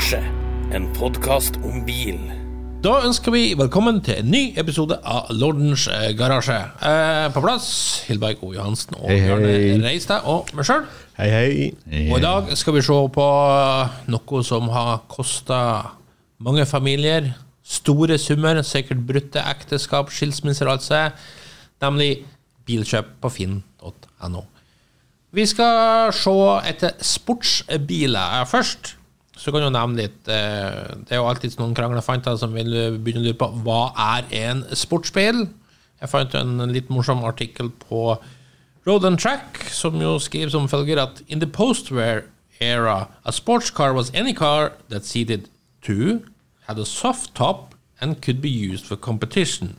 Garasje, en podkast om bil. Da ønsker vi velkommen til en ny episode av Lordens eh, garasje. Eh, på plass Hilberg O. Johansen og Hei. Bjørne Reistad og meg sjøl. Hei, hei. Og i dag skal vi se på noe som har kosta mange familier store summer, sikkert brutte ekteskap, skilsmisser og alt nemlig bilkjøp på finn.no. Vi skal se etter sportsbiler først. Så kan du nevne litt eh, Det er jo alltid noen kranglefanter som vil begynne å lure på hva er en sportsbil. Jeg fant en litt morsom artikkel på Road and Track, som jo skriver som følger at in the post-war era, a sports car was any car that seated two, had a soft top, and could be used for competition.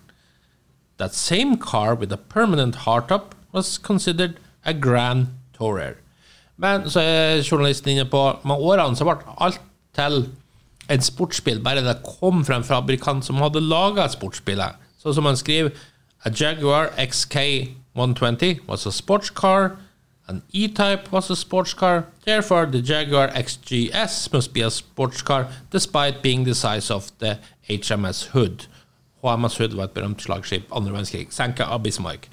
That same car with a permanent hardtop was considered a grand tourer. Men så er journalisten inne på med årene så ble alt til et sportsbil, bare det kom fra en fabrikant som hadde laga sportsbiler. Så som han skriver A Jaguar XK120 was a sports car. An E-Type was a sports car. Therefore, the Jaguar XGS must be a sports car, despite being the size of the HMS Hood. HMS Hood var et berømt slagskip andre verdenskrig, senka av Bismarck.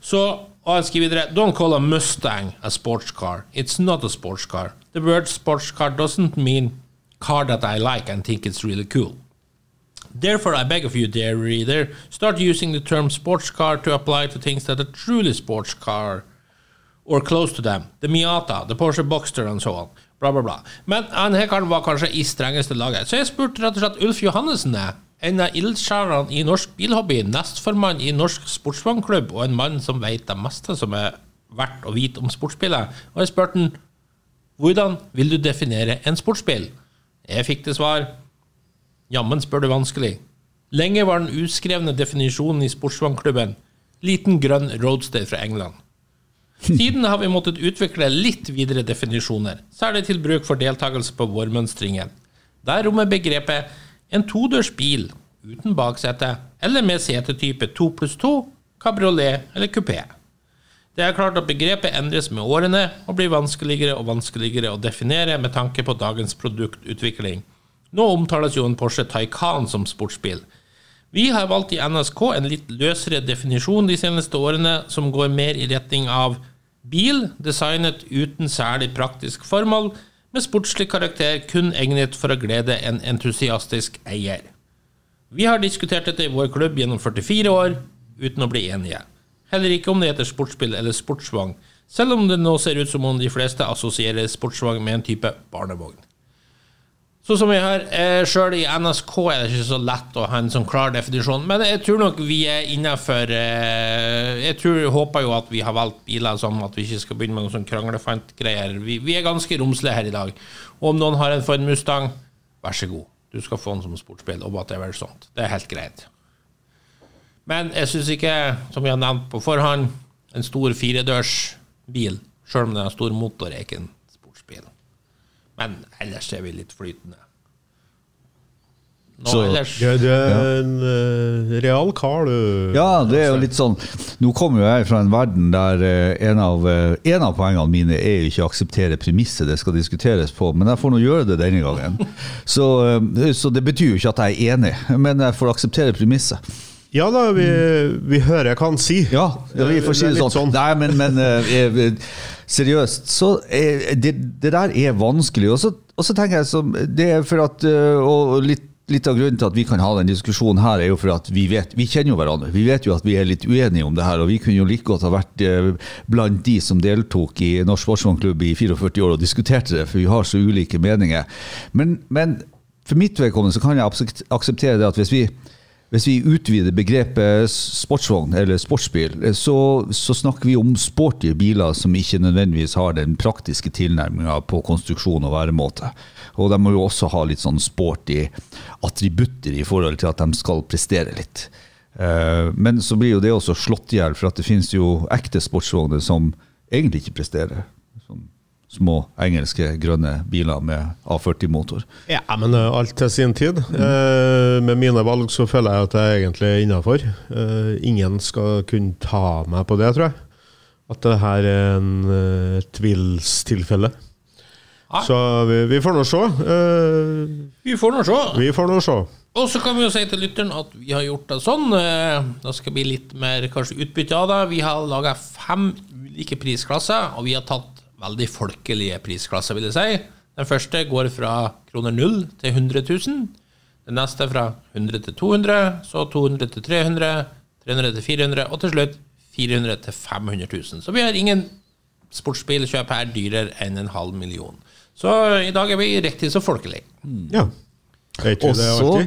Så, og han skriver videre Don't call a Mustang a sports car. It's not a sports car. The word sports car doesn't mean car that I like and think it's really cool. Therefore, I beg of you, dear reader, start using the term sports car to apply to things that are truly sports car or close to them. The Miata, the Porsche Boxster and so on. Bla, bla, bla. Men han her karen var kanskje i strengeste laget. Så jeg spurte rett og slett Ulf Johannessen, jeg, en av ildsjelene i norsk bilhobby, nestformann i Norsk Sportsvognklubb, og en mann som vet det meste som er verdt å vite om sportsbiler. Og jeg spurte han hvordan vil du definere en sportsbil? Jeg fikk til svar Jammen spør du vanskelig. Lenge var den uskrevne definisjonen i sportsvognklubben liten grønn roadster fra England. Siden har vi måttet utvikle litt videre definisjoner, særlig til bruk for deltakelse på vårmønstringen. Der rommer begrepet en todørs bil uten baksete eller med setetype 2 pluss 2, kabriolet eller kupé. Det er klart at begrepet endres med årene og blir vanskeligere og vanskeligere å definere med tanke på dagens produktutvikling. Nå omtales jo en Porsche Taycan som sportsbil. Vi har valgt i NSK en litt løsere definisjon de seneste årene, som går mer i retning av bil designet uten særlig praktisk formål, med sportslig karakter kun egnet for å glede en entusiastisk eier. Vi har diskutert dette i vår klubb gjennom 44 år, uten å bli enige. Heller ikke om det heter sportsspill eller sportsvogn, selv om det nå ser ut som om de fleste assosierer sportsvogn med en type barnevogn. Så som vi hører, eh, Sjøl i NSK er det ikke så lett å ha en sånn klar definisjon, men jeg tror nok vi er innafor eh, Jeg tror, håper jo at vi har valgt biler sånn at vi ikke skal begynne med noen sånn kranglefant-greier. Vi, vi er ganske romslige her i dag. Og om noen har en Ford Mustang, vær så god. Du skal få den som sportsbil, og whatever sånt. Det er helt greit. Men jeg syns ikke, som vi har nevnt på forhånd, en stor firedørs bil, sjøl om den har stor motor, er ikke en. Men ellers er vi litt flytende. Nå, Så- ellers Du, du er en eh, real kar, du. Ja, det er jo litt sånn Nå kommer jo jeg fra en verden der eh, en av, eh, en av poengene mine er jo ikke å akseptere premisset det skal diskuteres på, men jeg får nå gjøre det denne gangen. Så, så det betyr jo ikke at jeg er enig, men jeg får akseptere premisset. Ja da, vi, vi hører hva han sier. Ja, ja vi får si Det det sånn. sånn. Nei, men, men seriøst, så er, det, det der er vanskelig. Og så, og så tenker jeg så, Det er for at eh, Og litt, litt av grunnen til at vi kan ha den diskusjonen her, er jo for at vi vet Vi kjenner jo hverandre. Vi vet jo at vi er litt uenige om det her, og vi kunne jo like godt ha vært eh, blant de som deltok i Norsk Sportsvognklubb i 44 år og diskuterte det, for vi har så ulike meninger. Men, men for mitt vedkommende så kan jeg akseptere det at hvis vi hvis vi utvider begrepet sportsvogn eller sportsbil, eh, så, så snakker vi om sporty biler som ikke nødvendigvis har den praktiske tilnærminga på konstruksjon og væremåte. Og de må jo også ha litt sånn sporty attributter i forhold til at de skal prestere litt. Eh, Men så blir jo det også slått i hjel, for at det finnes jo ekte sportsvogner som egentlig ikke presterer. Små engelske grønne biler med A40-motor. Ja, men eh, alt til sin tid. Eh, med mine valg så føler jeg at jeg egentlig er innafor. ingen skal kunne ta meg på det, tror jeg. At det her er en eh, tvilstilfelle. Nei. Så vi, vi får nå se. Eh, Vi får nå se. vi får nå se. Og så kan vi jo si til lytteren at vi har gjort det sånn. Det skal bli litt mer kanskje utbytte av det. Vi har laga fem ulike prisklasser, og vi har tatt veldig folkelige prisklasser, vil jeg si. Den første går fra kroner 0 til 100 000. Den neste fra 100 til 200, så 200 til 300, 300 til 400, og til slutt 400 til 500 000. Så vi har ingen sportsbilkjøp her dyrere enn en halv million. Så i dag er vi riktig så folkelige. Ja. Og det så?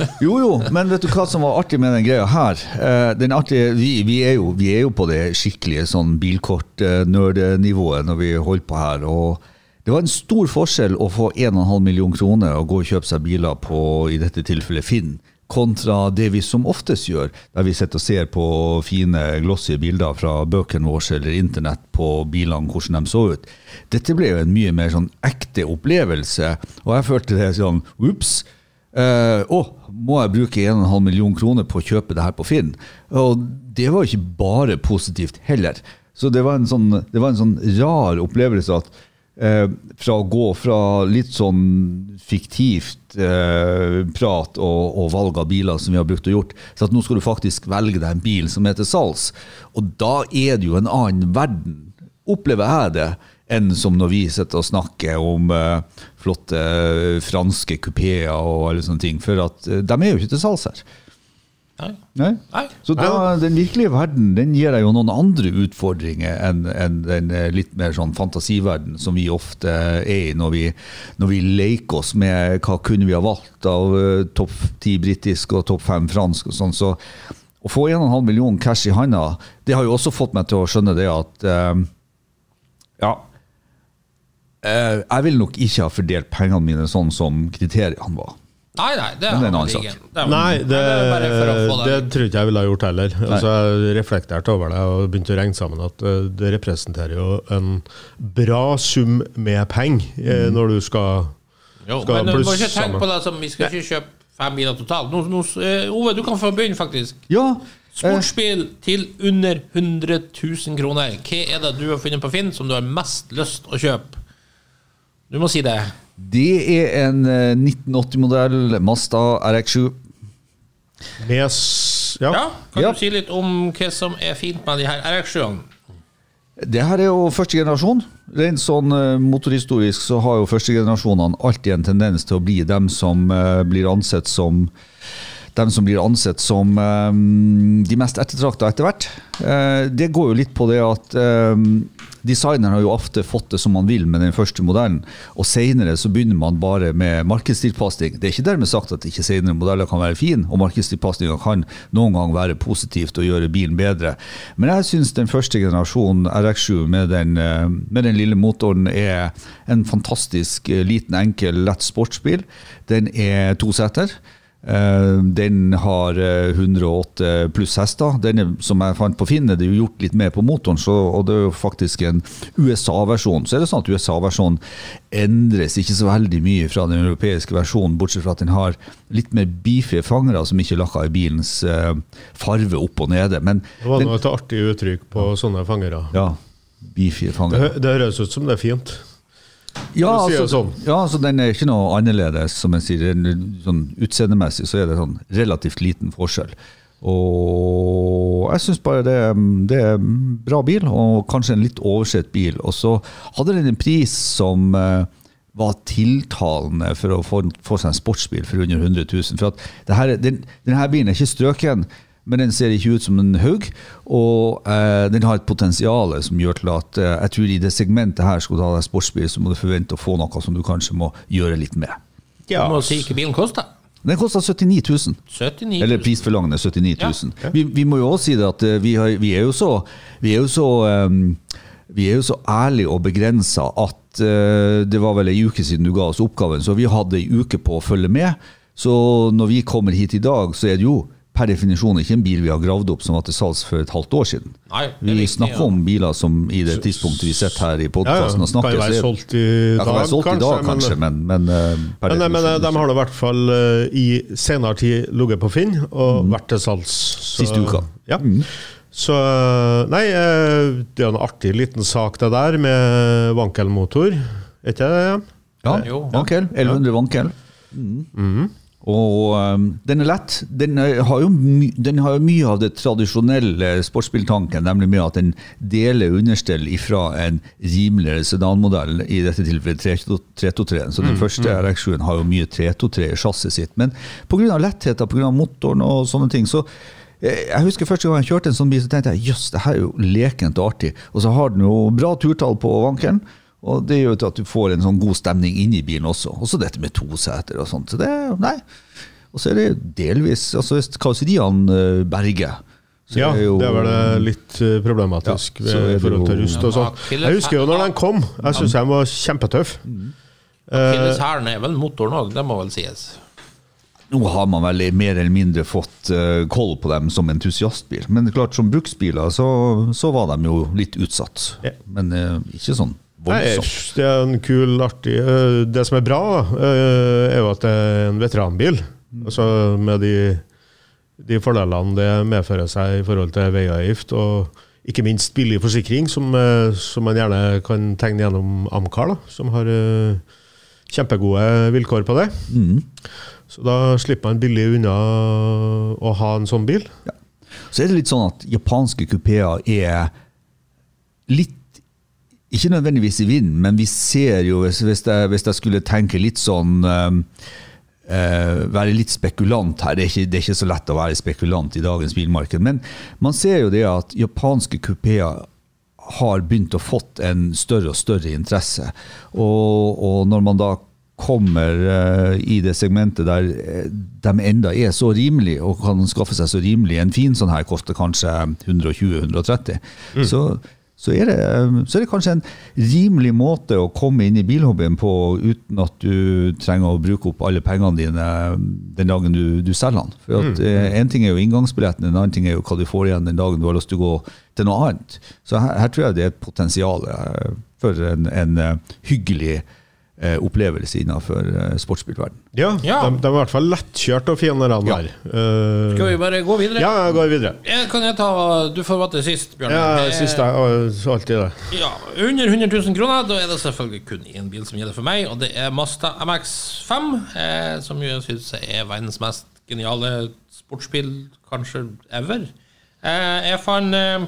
Jo, jo, men vet du hva som var artig med den greia her? Eh, den artige, vi, vi, er jo, vi er jo på det skikkelige sånn bilkort-nerdnivået når vi holder på her. og det var en stor forskjell å få 1,5 million kroner og gå og kjøpe seg biler på i dette tilfellet Finn, kontra det vi som oftest gjør, der vi sitter og ser på fine, glossy bilder fra bøkene våre eller internett på bilene, hvordan de så ut. Dette ble jo en mye mer sånn ekte opplevelse, og jeg følte det sånn Ops! Å, må jeg bruke 1,5 million kroner på å kjøpe det her på Finn? Og det var ikke bare positivt heller. Så det var en sånn, var en sånn rar opplevelse at uh, fra å gå fra litt sånn fiktivt uh, prat og, og valg av biler som vi har brukt og gjort, til at nå skal du faktisk velge deg en bil som er til salgs. Og da er det jo en annen verden, opplever jeg det, enn som når vi sitter og snakker om eh, flotte eh, franske kupeer og alle sånne ting. For at eh, de er jo ikke til salgs her. Nei. Nei? Nei. Så da, den virkelige verden den gir deg jo noen andre utfordringer enn en den eh, litt mer sånn fantasiverden som vi ofte er i når vi, når vi leker oss med hva kunne vi ha valgt av uh, topp ti britisk og topp fem fransk og sånn. Så å få 1,5 million cash i handa, det har jo også fått meg til å skjønne det at uh, ja. Eh, jeg vil nok ikke ha fordelt pengene mine sånn som kriteriene var. Nei, nei, det det er en annen sak. Det Nei, det, er bare for å få det det. tror ikke jeg ville ha gjort heller. Altså, jeg reflekterte over det og begynte å regne sammen at eh, det representerer jo en bra sum med penger eh, Mm. når du skal Jo, skal men du må ikke tenke på det som Vi skal ikke kjøpe fem biler totalt. Nå, nå, eh, Ove, du kan få begynne, faktisk. Ja, Sportsbil til under 100 000 kroner. Hva er det du har funnet på Finn som du har mest lyst å kjøpe? Du må si det. Det er en eh, 1980-modell Mazda RX7. med Ja. Ja, Kan Ja. du si litt om hva som er fint med de her RX7-ene? Det her er jo første generasjon. Rent sånn eh, motorhistorisk så har jo førstegenerasjonene alltid en tendens til å bli dem som eh, blir ansett som dem som blir ansett som eh, de mest ettertrakta etter hvert. Eh, det går jo litt på det at eh, designeren har jo ofte fått det som man vil med den første modellen, og senere så begynner man bare med markedstilpasning. Det er ikke dermed sagt at ikke senere modeller kan være fin, og markedstilpasninga kan noen gang være positivt og gjøre bilen bedre. Men jeg syns den første generasjonen RX7 med den, eh, med den lille motoren er en fantastisk eh, liten, enkel, lett sportsbil. Den er to seter. Eh, Den har eh, 108 pluss hester. Den er, som jeg fant på Finn, er det jo gjort litt mer på motoren, så, og det er jo faktisk en USA-versjon. Så er det sånn at USA-versjonen endres ikke så veldig mye fra den europeiske versjonen, bortsett fra at den har litt mer beefy fangere som ikke lakker i bilens eh, farve opp og nede. Men Det var nå et artig uttrykk på sånne fangere. ja, beefy fangere. Det, det høres ut som det er fint. Ja, altså, sånn. ja, altså den er ikke noe annerledes, som jeg sier. Den- Sånn Utseendemessig så er det sånn relativt liten forskjell. Og jeg syns bare det, det er en bra bil, og kanskje en litt oversett bil. Og så hadde den en pris som eh, var tiltalende for å få, få seg en sportsbil for under 100 000. For at det her, den, denne bilen er ikke strøken, men den ser ikke ut som en haug. Og eh, den har et potensial som gjør til at eh, jeg tror i det segmentet her skal du ha deg sportsbil, så må du forvente å få noe som du kanskje må gjøre litt med. Du må si ikke bilen koster. Den koster 79 000. 79 000. Eller prisforlangende 79 000. Vi, vi må jo også si det at eh, vi, har, vi er jo så Vi er jo så, um, vi er jo så ærlige og begrensa at uh, det var vel ei uke siden du ga oss oppgaven, så vi hadde ei uke på å følge med. Så når vi kommer hit i dag, så er det jo per definisjon ikke en bil vi har gravd opp som var til salgs for et halvt år siden. Nei, vi riktig, snakker ja. om biler som i det tidspunktet vi sitter her i Ja, ja. og snakker Kan være er- solgt i Ja, dag, kan være solgt i dag, kanskje, men, men, men, per Men, nei, men de har da i hvert fall eh, i senere tid ligget på Finn og vært til salgs. Så- Siste uka. Ja. Så Nei, eh, det er en artig liten sak det der, med vankelmotor. Er ikke det det? Ja, Jo. vankel. 1100 vankel. Mm. Og um, den er lett. Den, er- har jo my, den har mye av det tradisjonelle sportsbiltanken, nemlig med at den deler understell ifra en rimeligere sedanmodell, i dette tilfellet 323. Så den første RX7 har jo mye 323 i chassis sitt. Men pga. lettheten, pga. motoren og sånne ting, så eh, jeg husker første gang jeg kjørte en sånn bil, så tenkte jeg jøss, det her er jo lekent og artig. Og så har den jo bra turtall på vankelen. Og det gjør at du får en sånn god stemning inni bilen også. Også dette med to seter og sånt. Så det, nei. Og så er det delvis altså Hvis karosseriene eh, berger, så Ja, er jo det er vel eh, litt eh, problematisk Ja, ved- i forhold til rust og sånn. Jeg husker jo når den kom. Jeg syns den var kjempetøffe. Akilleshælen er vel motoren òg, det må vel sies. Nå har man vel mer eller mindre fått koll på dem som entusiastbil. Men klart som bruksbiler så, så var de jo litt utsatt. Men ikke sånn voldsomt. det er en kul, artig øh, Det som er bra, øh, er jo at det er en veteranbil. Altså med de, de fordelene det medfører seg i forhold til veiavgift, og ikke minst billig forsikring, som, øh, som man gjerne kan tegne gjennom Amcar, da, som har kjempegode vilkår på det. Mm. Så da slipper man billig unna å ha en sånn bil. Så er det litt sånn at japanske kupeer er litt Ikke nødvendigvis i vinden, men vi ser jo, hvis, hvis, jeg, hvis jeg skulle tenke litt sånn Uh, Være litt spekulant her. Det er, ikke, det er ikke så lett å være spekulant i dagens bilmarked. Men man ser jo det at japanske kupeer har begynt å fått en større og større interesse. Og, og når man da kommer uh, i det segmentet der eh, de enda er så rimelige, og kan skaffe seg så rimelig En fin sånn her koster kanskje 120-130. Så, så, er det, eh, så er det kanskje en rimelig måte å komme inn i bilhobbyen på uten at du trenger å bruke opp alle pengene dine den dagen du, du selger den. For at, mm. En ting er jo inngangsbilletten, en annen ting er jo hva du får igjen den dagen du har lyst til å gå til noe annet. Så her, her tror jeg det er et potensial eh, for en, en eh, hyggelig eh, opplevelse innenfor eh, sportsbilverden. Ja, Ja. De, de er i hvert fall lettkjørt og fine, de Ja. her. Uh, Skal vi bare gå videre? ja, jeg går videre. Jeg, Kan jeg ta Du får til sist, Bjørn. Ja, sist siste alltid det. Ja, Under 100 000 kroner, da er det selvfølgelig kun én bil som gjelder for meg, og det er Mazda MX5, eh, som jeg syns er verdens mest geniale sportsbil, kanskje ever. Eh, jeg fant eh,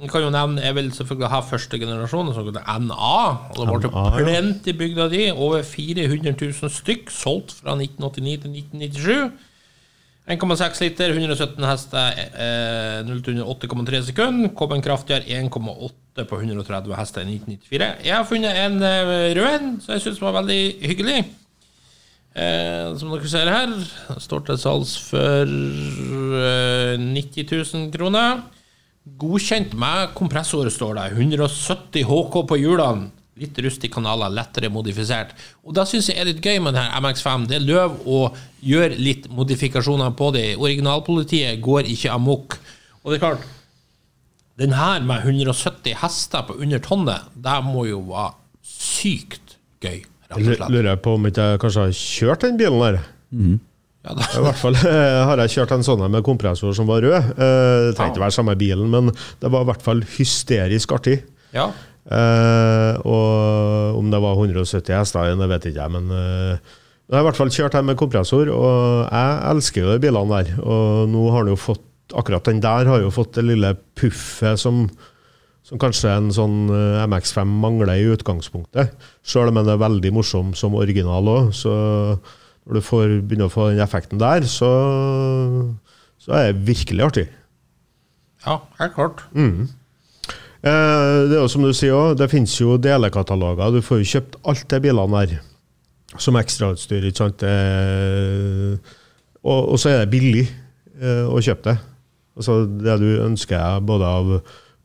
jeg kan jo nevne, jeg vil selvfølgelig ha første generasjon, den såkalte NA. Og det ble NA, plent i bygd av de. Over 400 000 stykk, solgt fra 1989 til 1997. 1,6 liter, 117 hester, eh, 0 til 8,3 sekunder. Kom en kraftigere 1,8 på 130 hester i 1994. Jeg har funnet en eh, rød en, som jeg syns var veldig hyggelig. Eh, som dere ser her, står til salgs for eh, 90 000 kroner. Godkjent med kompressor, står det. 170 HK på hjulene. Litt rust i kanaler, lettere modifisert. Og da syns jeg er litt gøy med denne MX5. Det er løv å gjøre litt modifikasjoner på det. Originalpolitiet går ikke amok. Og det er klart, den her med 170 hester på under tonnet, det må jo være sykt gøy, rett og slett. Lurer jeg på om ikke jeg kanskje har kjørt den bilen der. Ja. I hvert fall har jeg kjørt en sånn med kompressor som var rød. Eh, Det trengte ikke være samme bilen, men det var i hvert fall hysterisk artig. ja. Eh, og om det var 170 hester igjen, det vet ikke jeg, men eh, jeg har i hvert fall kjørt her med kompressor, og jeg elsker jo de bilene der. Og nå har den jo fått Akkurat den der har jo fått det lille puffet som, som kanskje en sånn eh, MX5 mangler i utgangspunktet. Sjøl om den er veldig morsom som original òg, så når du får, begynner å få den effekten der, så, så er det virkelig artig. ja, helt klart. Eh, det er jo som du sier også, det finnes jo delekataloger. Du får jo kjøpt alt de bilene der som ekstrautstyr. ikke sant? Eh, og, og så er det billig eh, å kjøpe det. Altså Det du ønsker både av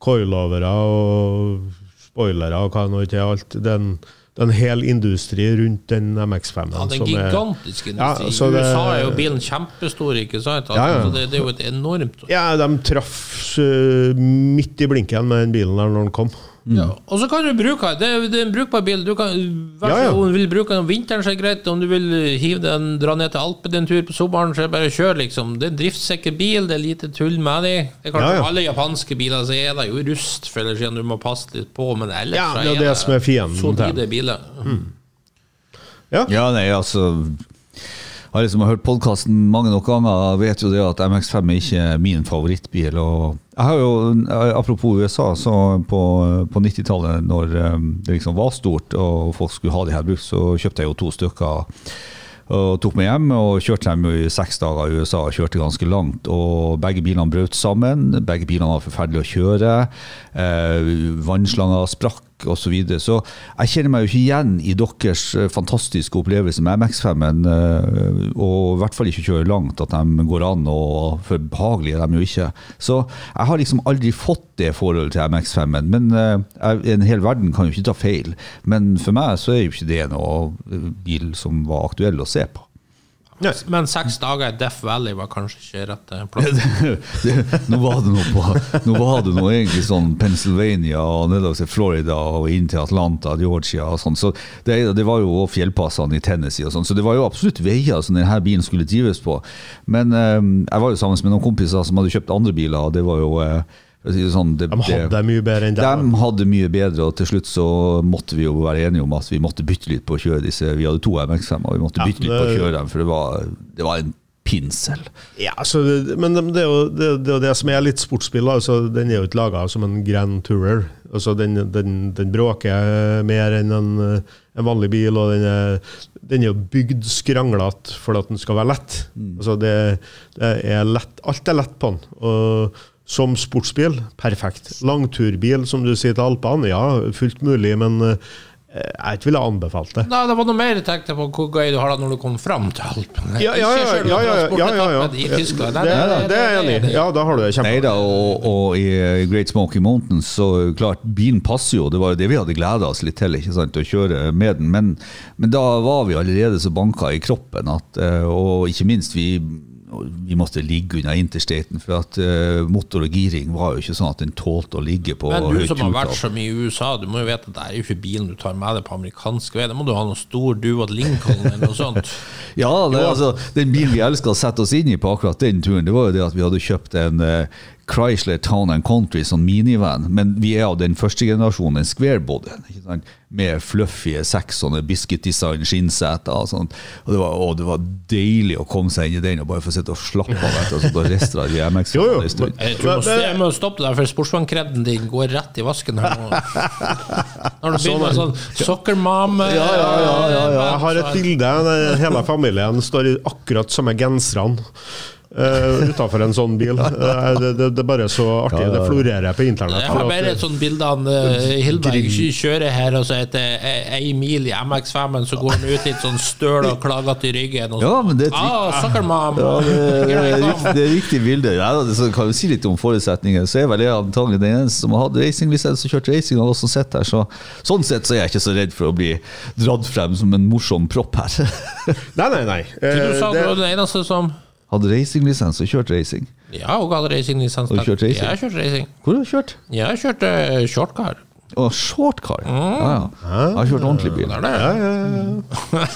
coilovere og spoilere og hva nå ikke alt. Det er en, det er en hel industri rundt den MX5-en. Ja, den en som er- Ja, så I USA er jo bilen kjempestor, ikke sant? Ja, Ja, ja. Det, det er jo et enormt Ja, de traff uh, midt i blinken med den bilen der når den kom. Ja, og så kan du bruke det. er- Det er en brukbar bil. Du kan, Ja, ja. Om du vil bruke den om vinteren, så er det greit. Om du vil hive den, dra ned til Alpen en tur på sommeren, så er det bare å kjøre, liksom. Det er en driftssikker bil, det er lite tull med de. Det er klart, Ja, ja. Alle japanske biler så er det jo rust, for ellers siden du må passe litt på, men ellers Ja, så det er det som er fienden solide biler. Ja, nei, altså Jeg har liksom hørt podkasten mange nok ganger, vet jo det at MX5 er ikke min favorittbil. Og jeg har jo, Apropos USA, så på, på 90-tallet, når eh, det liksom var stort og folk skulle ha de her brukt, så kjøpte jeg jo to stykker. Og tok meg hjem og kjørte dem i seks dager i USA. og Kjørte ganske langt. og Begge bilene brøt sammen. Begge bilene var forferdelige å kjøre. Eh, Vannslanger sprakk osv. Så, videre. så jeg kjenner meg jo ikke igjen i deres eh, fantastiske opplevelse med MX5-en. eh, Og i hvert fall ikke kjøre langt, at de går an, og for behagelige er de jo ikke. Så jeg har liksom aldri fått det forholdet til MX5-en. Men eh, jeg- en hel verden kan jo ikke ta feil. Men for meg så er jo ikke det noe bil som var aktuell å se på. Nei. Men seks dager i Death Valley var kanskje ikke rett eh, plass. nå var det noe på Nå var det noe egentlig sånn Pennsylvania og nedover til Florida og inn til Atlanta, Georgia og sånn. Så det, det var jo også fjellpassene i Tennessee og sånn. Så det var jo absolutt veier som denne bilen skulle drives på. Men eh, jeg var jo sammen med noen kompiser som hadde kjøpt andre biler, og det var jo eh, sånn, det, De hadde mye bedre enn dem. de hadde mye bedre, og til slutt så måtte vi jo være enige om at vi måtte bytte litt på å kjøre disse. Vi hadde to MX-er, og vi måtte Ja, bytte litt på å kjøre dem, for det var, det var en pinsel. Ja, altså, men det er, jo, det, det er jo det som er litt sportsbil. Altså, den er jo ikke laga som en Grand Tourer. Altså, den, den, den bråker mer enn en, en vanlig bil, og den er, den er jo bygd skranglete for at den skal være lett. Altså, det, det er lett. Alt er lett på den. Og som sportsbil, perfekt. Langturbil, som du sier til Alpene, ja, fullt mulig, men eh, jeg ikke ville anbefalt det. Nei, det var noe mer jeg tenkte på hvor gøy du har det når du kom fram til Alpen. Ja, ja, ja. ja, ja, ja, ja, ja. I Tyskland. Det, er jeg enig i. Ja, da har du det Nei da, og, og i eh, Great Smoky Mountains, så klart, bilen passer jo. Det var jo det vi hadde gleda oss litt til, ikke sant, å kjøre med den. Men, men da var vi allerede så banka i kroppen at, eh, og ikke minst vi vi måtte ligge unna interstaten, for at uh, motor og giring var jo ikke sånn at den tålte å ligge på Men du som har vært så mye i USA, du må jo vite at det er jo ikke bilen du tar med deg på amerikansk vei. Da må du ha noen stor Duat Lincoln eller noe sånt. Ja, det, altså, den bilen vi elska å sette oss inn i på akkurat den turen, det var jo det at vi hadde kjøpt en eh, Chrysler Town and Country, som minivan. Men vi er av den første generasjonen, den squarebodyen, med fluffy seks sånne biscuit design skinnseter. Og, sånt. og, det var, og det var deilig å komme seg inn i den og bare få sitte og slappe av etter å ha ristra i MX. Jo, jo, en stund. Jeg tror må, jeg må stoppe deg, for sportsvannkreden din går rett i vasken her nå. Når du begynner med sånn soccer mom Ja, ja, ja, ja, ja. Jeg har et bilde. der Hele familien står i akkurat samme genserne. Uh, Utafor en sånn bil. Uh, det, det, det er bare så artig. Det florerer på internett. Jeg har bare et sånt bilde av uh, Hilberg kjører her, og så etter ei mil i MX5-en, så går han ut litt sånn støl og klagete i ryggen. Og så, Ja, men det er ah, soccer! Ja, det, det, er riktig, det er riktig bilde. Ja, det så kan jo si litt om forutsetninger. Så er vel jeg antagelig den eneste som har hatt racinglisens og kjørt racing, og som sitter her. Så, sånn sett så er jeg ikke så redd for å bli dratt frem som en morsom propp her. Nei, nei, nei. Eh, du sa du var den eneste som Hadde racinglisens og kjørt racing. Ja, hun hadde racinglisens. Har du kjørt racing? Jeg har kjørt racing. Hvor har du kjørt? Jeg har kjørt uh, shortcar. Å, shortcar. Ja, ja. Jeg har kjørt ordentlig bil. Det er det. Men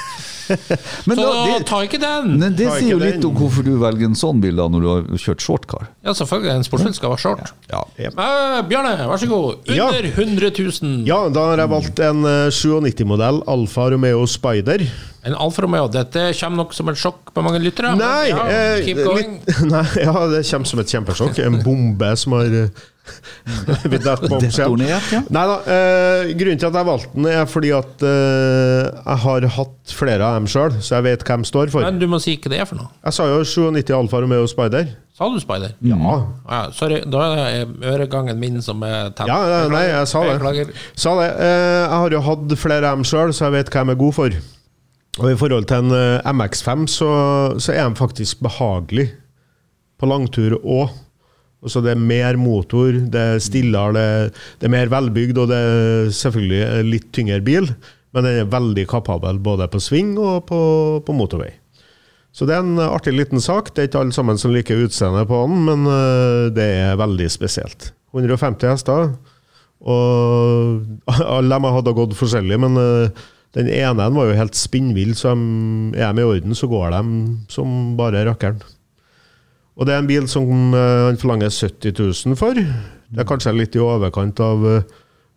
Så da, det, ta ikke den! men det Ta sier jo litt om hvorfor du velger en sånn bil da når du har kjørt shortcar. Ja, selvfølgelig. En sportsbil skal være short. Ja. Eh, Bjarne, vær så god. Ja. Under 100 000. Ja, da har jeg valgt en eh, 97-modell Alfa Romeo Spider. En Alfa Romeo. Dette kommer nok som et sjokk på mange lyttere. Nei, ja, eh, litt, nei, ja, det kommer som et kjempesjokk. En bombe som har på oppsiden. Detonert, ja. Nei da. Eh, grunnen til at jeg valgte den, er fordi at eh, jeg har hatt flere av dem sjøl, så jeg vet hva de står for. Men du må si hva det er for noe. Jeg sa jo 97 Alfa Romeo Spider. Sa du Spider? Ja. Ja, sorry, da er det øregangen min som er tent. Ja, nei, jeg sa det. Sa det. Eh, jeg har jo hatt flere av dem sjøl, så jeg vet hva de er gode for. Og i forhold til en eh, MX5, så, så er de faktisk behagelig på langtur òg. Så det er mer motor, det er stillere, det, det er mer velbygd, og det er selvfølgelig litt tyngre bil. Men den er veldig kapabel både på sving og på, på motorvei. Så det er en artig liten sak. Det er ikke alle sammen som liker utseendet på den, men eh, det er veldig spesielt. 150 hester, Og alle de hadde gått forskjellig, men eh, den ene var jo helt spinnvill, så er de i orden, så går de som bare rakkeren. Og det er en bil som eh, han forlanger 70 000 for. Det er kanskje litt i overkant av eh,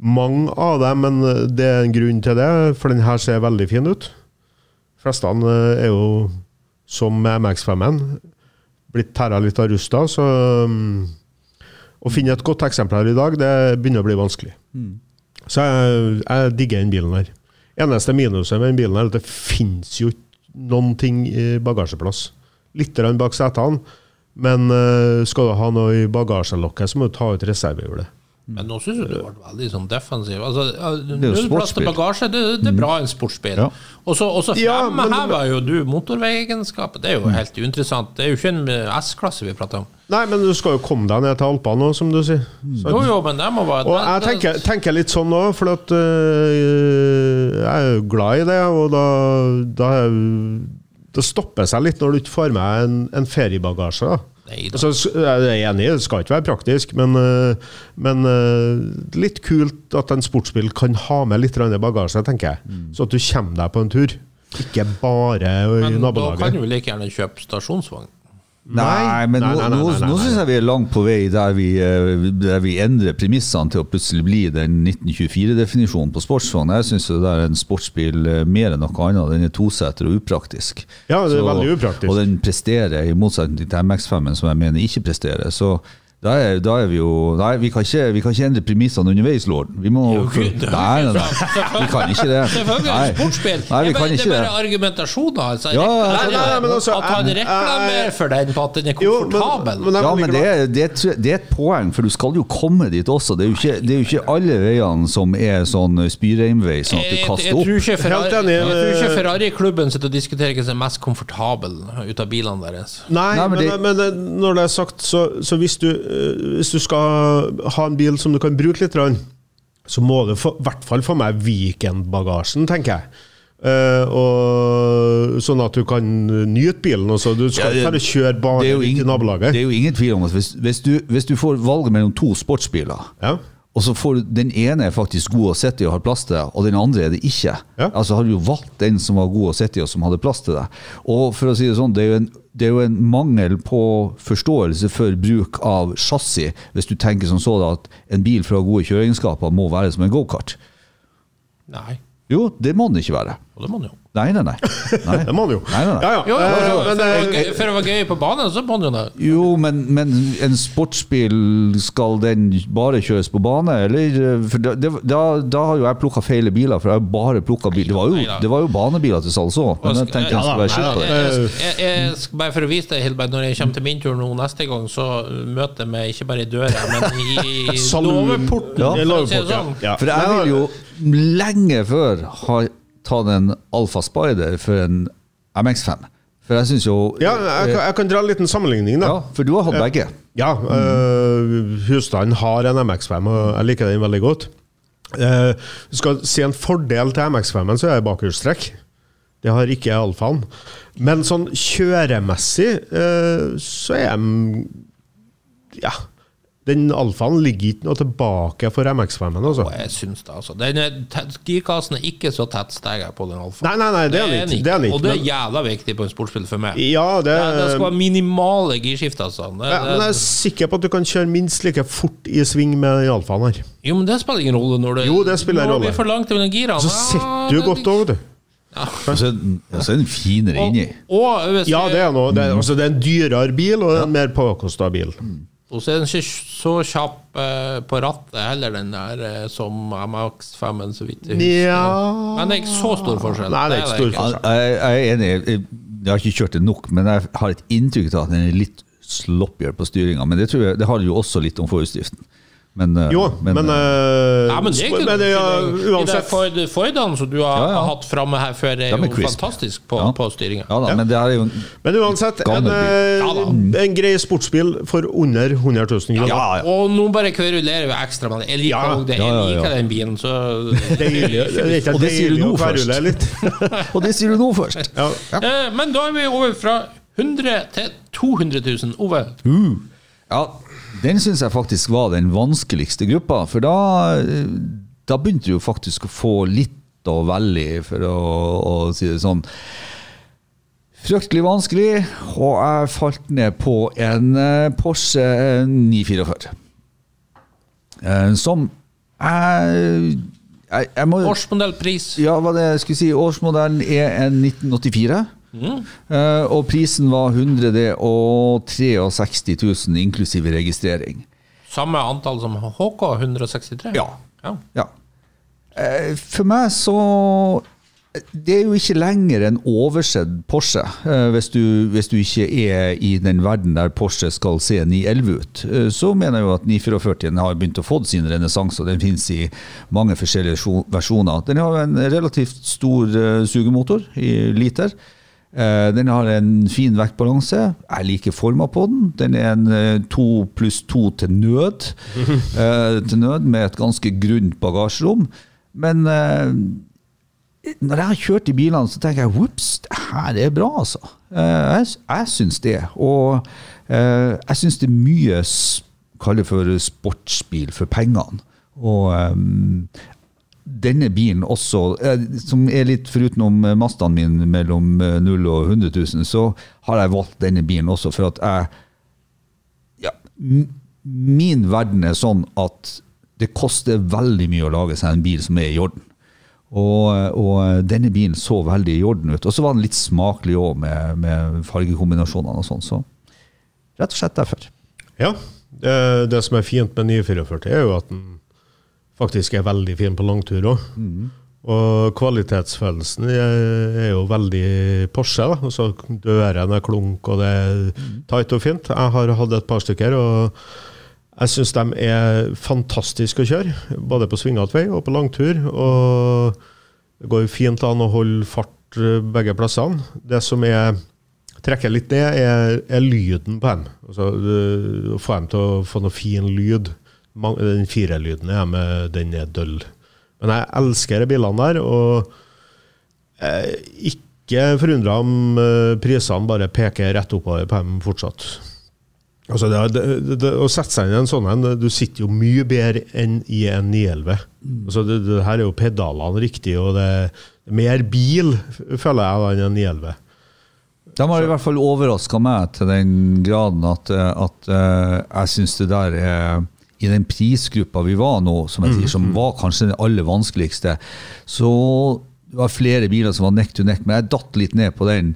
mange av dem, men eh, det er en grunn til det, for den her ser veldig fin ut. fleste eh, er jo, som med MX5-en, blitt tæra litt av rusta, så mm, å finne et godt eksemplar i dag, det begynner å bli vanskelig. Så jeg, jeg digger den bilen her. Eneste minuset med den bilen er at det finnes jo ikke noen ting i bagasjeplass. Litt bak setene, men uh, skal du ha noe i bagasjelokket, så må du ta ut reservehjulet. Men nå syns jeg du ble veldig sånn defensiv. Altså, er jo Null plass til sportsbil. bagasje, det, det er bra en sportsbil. Ja. Og så så Ja, fremhever jo du motorveiegenskapet. Det er jo helt uinteressant. Det er jo ikke en eh, S-klasse vi prater om. Nei, men du skal jo komme deg ned til Alpene nå, som du sier. Så- Jo, jo, men det må være Og jeg tenker, tenker litt sånn nå, for at øh, jeg er jo glad i det, og da, da, det stopper seg litt når du ikke får med en, en feriebagasje. Altså, jeg er enig, det skal ikke være praktisk, men, øh, men øh, litt kult at en sportsbil kan ha med litt bagasje, tenker jeg. Så at du kommer deg på en tur. Ikke bare i Men da kan du du like gjerne kjøpe stasjonsvogn. Nei, men Nei, nei, nei, nå, nå syns jeg vi er langt på vei der vi, eh, der vi endrer premissene til å plutselig bli den 1924-definisjonen på sportsvogn. Jeg syns det er en sportsbil eh, mer enn noe annet. Den er toseter og upraktisk. Ja, det er veldig upraktisk. Og den presterer, i motsetning til MX5-en, som jeg mener ikke presterer. Så da er, da er vi jo Nei, vi kan ikke, vi kan ikke endre premissene underveis, Lord. Vi må Jo, Gud, Nei, nei, nei. Vi kan ikke det. Selvfølgelig det. Nei, vi kan ikke det. er bare argumentasjoner. Altså. Ja, ja, ja, men også, at han reklamerer for den på at den er Jo, men- men jeg Ja, men det er, det, er, det er et poeng, for du skal jo komme dit også. Det er jo ikke, det er jo ikke alle veiene som er sånn spyreinvei, sånn at du Jeg, jeg, kaster tror opp. Helt enig, jeg tror ikke Ferrari-klubben sitter og diskuterer hvem som er mest komfortabel ut av bilene deres. Nei, Nei, men men, det- men, det- når det er sagt, så, så hvis, du, hvis du skal ha en bil som du kan bruke litt, så må du i hvert fall få med weekendbagasjen, tenker jeg. Uh, og, sånn at du kan nyte bilen. Også. Du skal Ja, ikke bare kjøre bare Det er i nabolaget. det er jo ingen tvil om at hvis, hvis, du, hvis du får valget mellom to sportsbiler, Ja. og så får du, den ene er faktisk god å sitte i og har plass til deg, og den andre er det ikke. Ja. Altså har du jo valgt den som var god å sitte i og som hadde plass til deg. Og for å si det sånn, det er jo en, det er jo en mangel på forståelse for bruk av chassis, hvis du tenker som så da at en bil ha gode kjøreegenskaper må være som en gokart. Nei, Jo, det må den ikke være. og det må den jo. Nei, nei, nei. nei. Det må han jo. Nei, nei, nei. Ja, ja. Jo, jo, Eh, jo, men, for, å være eh, for å være gøy på banen, så må han jo det. Jo, men, men en sportsbil, skal den bare kjøres på bane, eller? For da, da, da har jo jeg plukka feil biler, for jeg har bare plukka bil. Det var jo, det var jo banebiler til salgs òg, men jeg tenkte jeg skulle være skitt på det. Jeg, jeg, jeg, bare for å vise deg, Hilbert, når jeg kommer til min tur nå neste gang, så møter jeg meg ikke bare i døra, men i loveporten. Ja. for si sånn. ja. For jeg vil jo lenge før ha tatt en Alfa Spider for en MX5. For jeg syns jo ja, jeg, kan- jeg kan dra en liten sammenligning, da. Ja, for du har hatt begge. Ja, øh, husstanden har en MX5, og jeg liker den veldig godt. Uh, skal si en fordel til MX5-en, så er det bakhjulstrekk. Det har ikke Alfaen. Men sånn kjøremessig uh, så er de Ja. Den Alfaen ligger ikke noe tilbake for MX5-en, altså. Jeg syns det, altså. Den er Girkassen er ikke så tett steget på den alfaen. Nei, nei, nei, det er. Det er den ikke, Og det er jævla viktig på en sportsbil for meg. Ja, det, Det, det skal være minimale girskifter. Altså. Det, ja, men jeg er sikker på at du kan kjøre minst like fort i sving med den Alfaen her. jo, men det spiller ingen rolle når det Jo, det spiller når rolle. vi er for langt mellom girene. Så sitter du godt òg, vet du. Ja. så og så er den finere inni. Ja, det er noe. Det er, altså, det er en dyrere bil, og en mer påkosta bil. Og så er den ikke så kjapp eh, på rattet heller, den der eh, som MX5-en, så vidt jeg husker. Ja Men det er ikke så stor forskjell. Nei, det er ikke stor forskjell. Jeg, jeg er enig. Jeg, jeg har ikke kjørt det nok, men jeg har et inntrykk av at den er litt sloppigere på styringa. Men det, tror jeg, det har jo også litt om forhjulsdriften. Men, eh, Jo, men, øh, Ja, men det ikke men det, ja, uansett De Fordene som du har Ja, ja. hatt framme her før, er er jo crisp. fantastisk på, Ja. på styringa. men Men uansett, en, en grei sportsbil for under 100 000 kroner. Ja, ja. Og nå bare kverulerer vi ekstra med det. Jeg liker, det. er jeg liker den bilen, så Det er Og det sier du nå først. Og det sier du nå først! Ja. Men da er vi over fra 100 til 200 000. Ove, Uh. Ja, den syns jeg faktisk var den vanskeligste gruppa. For da, da begynte du jo faktisk å få litt velge i, for å, å si det sånn. Fryktelig vanskelig, og jeg falt ned på en eh, Porsche 944. Eh, Som jeg, jeg, jeg må Årsmodellpris. ja, hva det jeg skulle si, årsmodellen er en 1984. Eh, og prisen var 163 000 inklusive registrering. Samme antall som HK 163? Ja. ja. Ja. Eh, for meg så Det er jo ikke lenger en oversett Porsche, eh, hvis, du, hvis du ikke er i den verden der Porsche skal se 911 ut. Så mener jeg jo at 944 har begynt å få sin renessanse, og den finnes i mange forskjellige versjoner. Den har en relativt stor sugemotor i liter. Eh, Den har en fin vektbalanse. Jeg liker forma på den. Den er en eh, to pluss to til nød. Eh, til nød med et ganske grunt bagasjerom. Men når jeg har kjørt i bilene, så tenker jeg whoops, det her er bra, altså. Jeg jeg syns det. Og jeg syns det er mye kall det for sportsbil for pengene. Og denne bilen også, eh, som er litt forutenom eh, Mazdaen min mellom eh, 0 og 100 000, så har jeg valgt denne bilen også for at jeg ja, Min verden er sånn at det koster veldig mye å lage seg en bil som er i orden. Og, og denne bilen så veldig i orden ut. Og så var den litt smakelig òg, med, med fargekombinasjonene og sånn. Så rett og slett derfor. Ja. Det, det som er fint med 944, er jo at den faktisk er veldig fin på langtur òg. Og kvalitetsfølelsen er, jo veldig Porsche. da. Altså, Dørene er klunk, og det er tight og fint. Jeg har hatt et par stykker, og jeg syns de er fantastiske å kjøre. Både på svingete vei og på langtur. Og det går fint an å holde fart eh, begge plassene. Det som er trekker litt ned, er, er lyden på dem. Altså, å få dem til å få noe fin lyd. Den firelyden er med, den er døll. Men jeg elsker de bilene der, og jeg er ikke forundra om eh, prisene bare peker rett oppover på dem fortsatt. Altså det, det, det, å sette seg inn i en sånn en, du sitter jo mye bedre enn i en 911. Altså det, her er jo pedalene riktig, og det er mer bil, føler jeg, enn en 911. De har i hvert fall overraska meg til den graden at, eh, at eh, jeg syns det der er I den prisgruppa vi var nå, som jeg sier, som var kanskje den aller vanskeligste, så det var flere biler som var neck to neck, men jeg datt litt ned på den.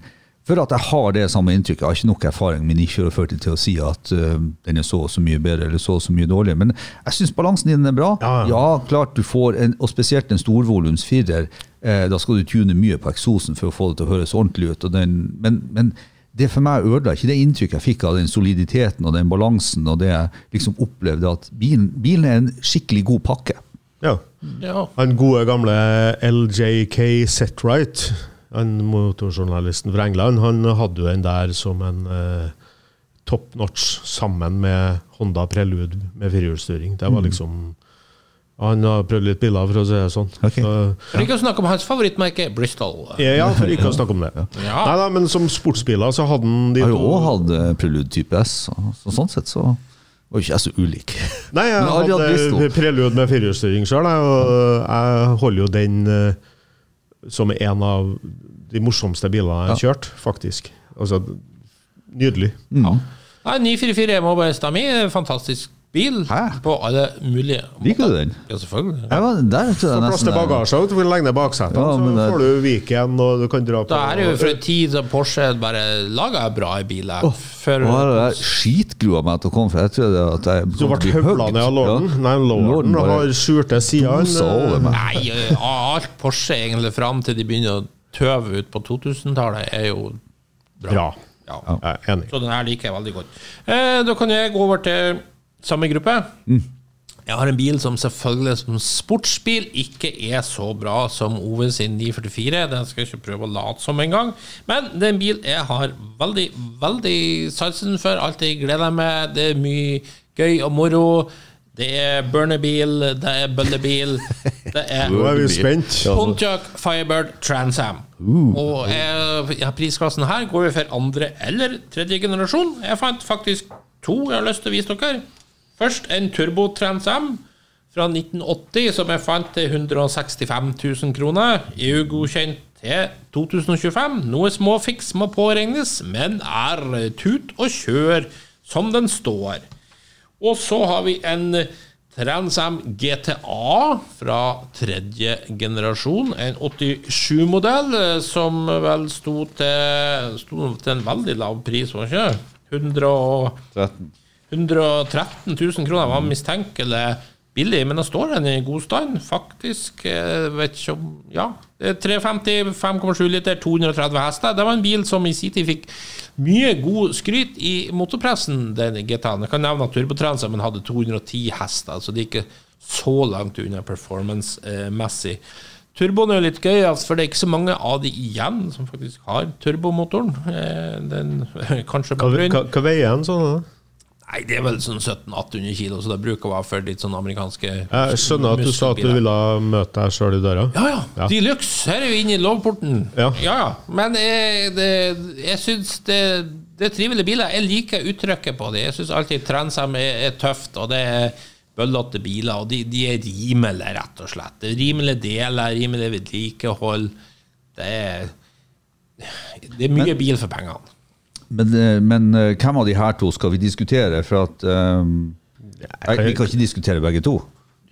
For at jeg har det samme inntrykket. Jeg har ikke nok erfaring med 944 til å si at uh, den er så og så mye bedre eller så og så mye dårlig. Men jeg syns balansen i den er bra. Ja, ja. Ja, klart du får en, og spesielt en storvolums firer. Eh, da skal du tune mye på eksosen for å få det til å høres ordentlig ut. Og den, men, men det for meg ødela ikke det inntrykket jeg fikk av den soliditeten og den balansen, og det jeg liksom opplevde at bilen, bilen er en skikkelig god pakke. Ja. Ja. Han gode gamle LJK Setright, han motorjournalisten fra England, han hadde jo den der som en eh, top notch sammen med Honda Prelude med firehjulsstyring. Det var liksom Han har prøvd litt biler, for å si det sånn. Okay. Så, For ikke å snakke om hans favorittmerke, Bristol. ja, ja, for ikke å snakke om det. Ja. Nei, nei, men som sportsbiler så hadde han de har jo òg hatt eh, Prelude type S, så sånn sett så var ikke jeg så ulik. Nei, jeg hadde, hadde prelude med firehjulsstyring sjøl, og jeg holder jo den eh, som en av de morsomste bilene jeg har kjørt, faktisk. Altså, nydelig. Mm. Nei, 944 må bare stemme i. Fantastisk bil Hæ? på alle mulige Liker du den? Ja, selvfølgelig. Ja. Ja, der tror jeg Få plass til bagasje, du får legge ned baksetet, Ja, så det- får du Viken, og du kan dra på Da er det jo fra en tid da Porsche bare laga bra biler. Og her har jeg skitgrua meg til å komme, for jeg trodde at jeg Du ble høvla ned av lorden? Nei, lorden bare har skjulte meg. Nei, alt Porsche egentlig fram til de begynner å tøve ut på 2000-tallet, er jo bra. Bra. Ja. Jeg er enig. Så den her liker jeg veldig godt. Eh, da kan jeg gå over til samme gruppe. Jeg har en bil som selvfølgelig som sportsbil ikke er så bra som Ove sin 944. Den skal jeg ikke prøve å late som engang. Men det er en bil jeg har veldig, veldig sansen for. Alltid gleder jeg meg. Det er mye gøy og moro. Det er burnerbil, det er bøllebil, det er Nå er vi spent. Pontiac Firebird Transam. Og jeg, ja, prisklassen her går jo for andre eller tredje generasjon. Jeg fant faktisk to jeg har lyst til å vise dere. Først en Turbo Trans M fra 1980 som jeg fant til 165 000 kroner. EU-godkjent til 2025. Noe småfiks må påregnes, men er tut og kjør som den står. Og så har vi en Trans M GTA fra tredje generasjon. En 87-modell eh, som vel sto til, sto til en veldig lav pris, var det ikke? 100 og 13. 113 000 kroner var mistenkelig billig, men da står den i god stand, faktisk. Vet ikke om Ja. er 350, 5,7 liter, 230 hester. Det var en bil som i sin tid fikk mye god skryt i motorpressen, den GTA-en. Jeg kan nevne at Turbotransamen hadde 210 hester, så det er ikke så langt unna performance-messig. Turboen er jo litt gøy, altså, for det er ikke så mange av de igjen som faktisk har turbomotoren. Eh, Den, kanskje Hva, hva, hva veier den sånn? da? Nei, det er vel sånn 1700-1800 kilo, så det bruker å være for litt sånn amerikanske Jeg skjønner at du sa at du ville møte deg sjøl i døra. Ja, ja. Ja. De luxe. Her er vi inne i lovporten. Ja. ja. Men jeg, det, jeg syns det, det er trivelige biler. Jeg liker uttrykket på det. Jeg syns alltid Transam er, er tøft, og det er bøllete biler. Og de, de er rimelige, rett og slett. Det er rimelige deler, rimelig vedlikehold. Det er, det er mye bil for pengene. Men, eh, men eh, hvem av de her to skal vi diskutere? For at um, jeg, Vi kan ikke diskutere begge to.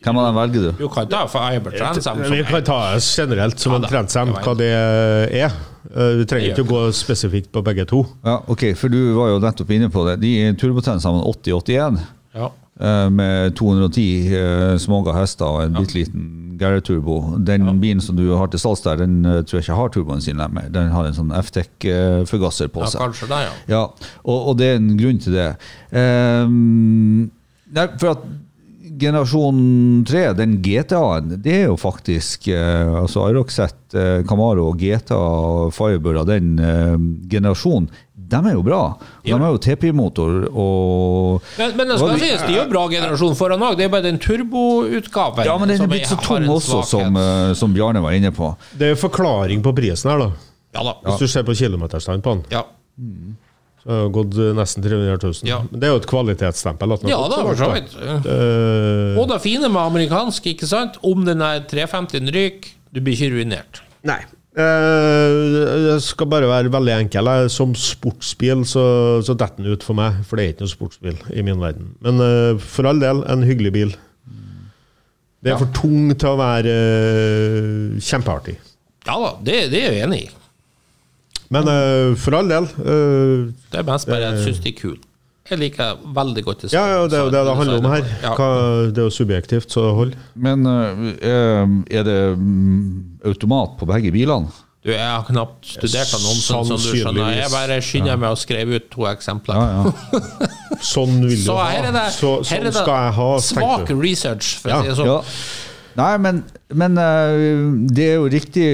Hvem av dem velger du? Du kan ta for Eibert Men vi kan ta generelt som Ja en da, trendsem, hva det er. Eh, Du trenger ikke å gå spesifikt på begge to. Ja, ok, For du var jo nettopp inne på det. De turbotennene sammen 8081 ja. Eh, med 210 uh, småga hester og en bitte liten Garrett-turbo. Den bilen som du har til salgs der, den eh, tror jeg ikke har turboen sin lenger. Den har en sånn FTEC-forgasser på seg. ja, kanskje det, ja. Ja, og, og det er en grunn til det. Um, nei, for at generasjon 3, den GTA-en, det er jo faktisk eh, altså Iroxet, eh, Camaro og GTA Firebird av den eh, generasjonen, de er jo bra. De har jo TPI-motor og Men, men det skal sies, de er jo bra generasjon foran òg. Det er bare den turboutgaven Ja, men den er blitt så tung også, som, eh, som Bjarne var inne på. Det er jo forklaring på prisen her, da. Ja da. Hvis du ser på kilometerstand på den. Ja. Så har gått nesten 300 000. Ja. Men det er jo et kvalitetsstempel. at ja det da, for så vidt. Og det fine med amerikansk, ikke sant, om den er 350 ryker, du blir ikke ruinert. Nei. Eh, det skal bare være veldig enkel. Som sportsbil så, så detter den ut for meg, for det er ikke noe sportsbil i min verden. Men eh, for all del, en hyggelig bil. Det er Ja. for tung til å være eh, kjempeartig. Ja da, det, det er jeg enig i. Men eh, for all del eh, Det er mest bare jeg syns det er kule. Jeg liker veldig godt det. Ja, ja, det er jo det det handler om her. Hva, det er jo subjektivt, så hold. Men eh, er det mm, automat på begge bilene? Du, jeg har knapt studert annonsen, som du skjønner. Jeg bare skynder meg å skrive ut to eksempler. Ja, ja. Sånn vil du Så ha. her er det, så, her sånn er det skal jeg ha, svak research, for Ja. å si det sånn. Nei, men, men eh, det er jo riktig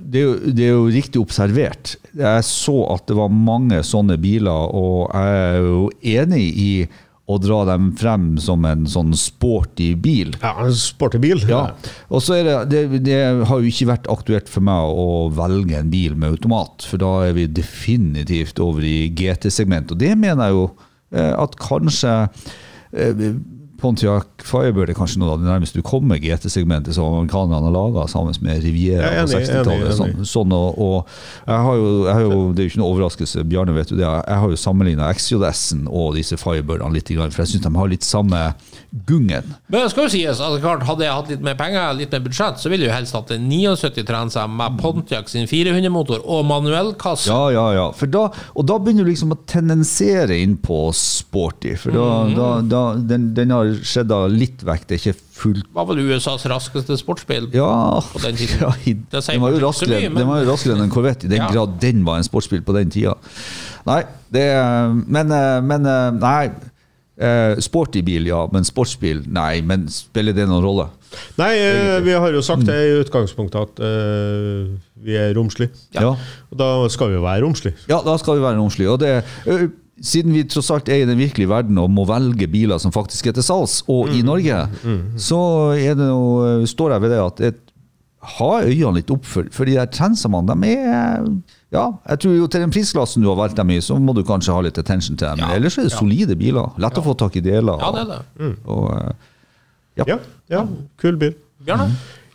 det er jo, det er jo riktig observert. Jeg så at det var mange sånne biler, og jeg er jo enig i å dra dem frem som en sånn sporty bil. Ja, en sporty bil. Ja, og så er det, det Det har jo ikke vært aktuelt for meg å velge en bil med automat, for da er vi definitivt over i GT-segment. Og det mener jeg jo eh, at kanskje eh, Pontiac Firebird er kanskje noe av det nærmeste du kommer GT-segmentet som amerikanerne har laga sammen med Riviera er på 60-tallet. Sånn, sånn, og, og jeg har jo, jeg har jo, det er jo ikke noe overraskelse, Bjarne vet jo det, jeg har jo sammenligna XJS-en og disse Firebirdene litt, for jeg syns de har litt samme gungen. Men det skal jo sies altså, klart, hadde jeg hatt litt mer penger, litt mer budsjett, så ville jeg jo helst hatt en 79 Transam med Pontiac sin 400-motor og manuellkasse. Ja, ja, ja. For da, og da begynner du liksom å tendensere inn på sporty. For da, Mhm. da, da den, den har skjedd av litt vekk. Det er ikke fullt Var vel USAs raskeste sportsbil. Ja, På den tiden. ja i, Det den var jo raskere, mye, men- var jo raskere enn en Corvette, i den Ja. grad den var en sportsbil på den tida. Nei, det Men, eh, men eh, nei. Eh, sporty bil, ja. Men sportsbil, nei. Men spiller det noen rolle? Nei, vi har jo sagt det i utgangspunktet at uh, vi er romslige. Ja. Og da skal vi jo være romslige. Ja, da skal vi være romslige. Og det, siden vi tross alt er i den virkelige verden og må velge biler som faktisk er til salgs, og i Norge, så er det noe, står jeg ved det at et, ha øynene litt opp for, for de der trendsene, de er Ja, jeg tror jo til den prisklassen du har valgt dem i, så må du kanskje ha litt attention til dem. Ja. ellers er det solide biler. Lett å få tak i deler. Ja, det er det. Og, ja. Ja, ja, kul bil. Bjørne?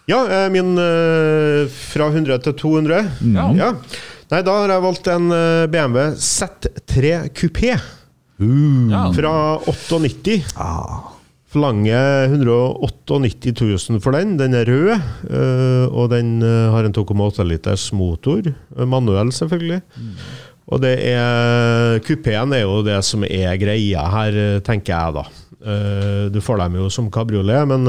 Ja, eh, min eh, fra 100 til 200. Ja. Nei, da har jeg valgt en eh, BMW Z3 Coupé Ja. fra 98. ah, Forlanger 198 000 for den. Den er rød, eh, og den eh, har en 2,8 liters motor. Manuell, selvfølgelig. Og det er Kupeen er jo det som er greia her, tenker jeg da. Eh, Du får dem jo som kabriolet, men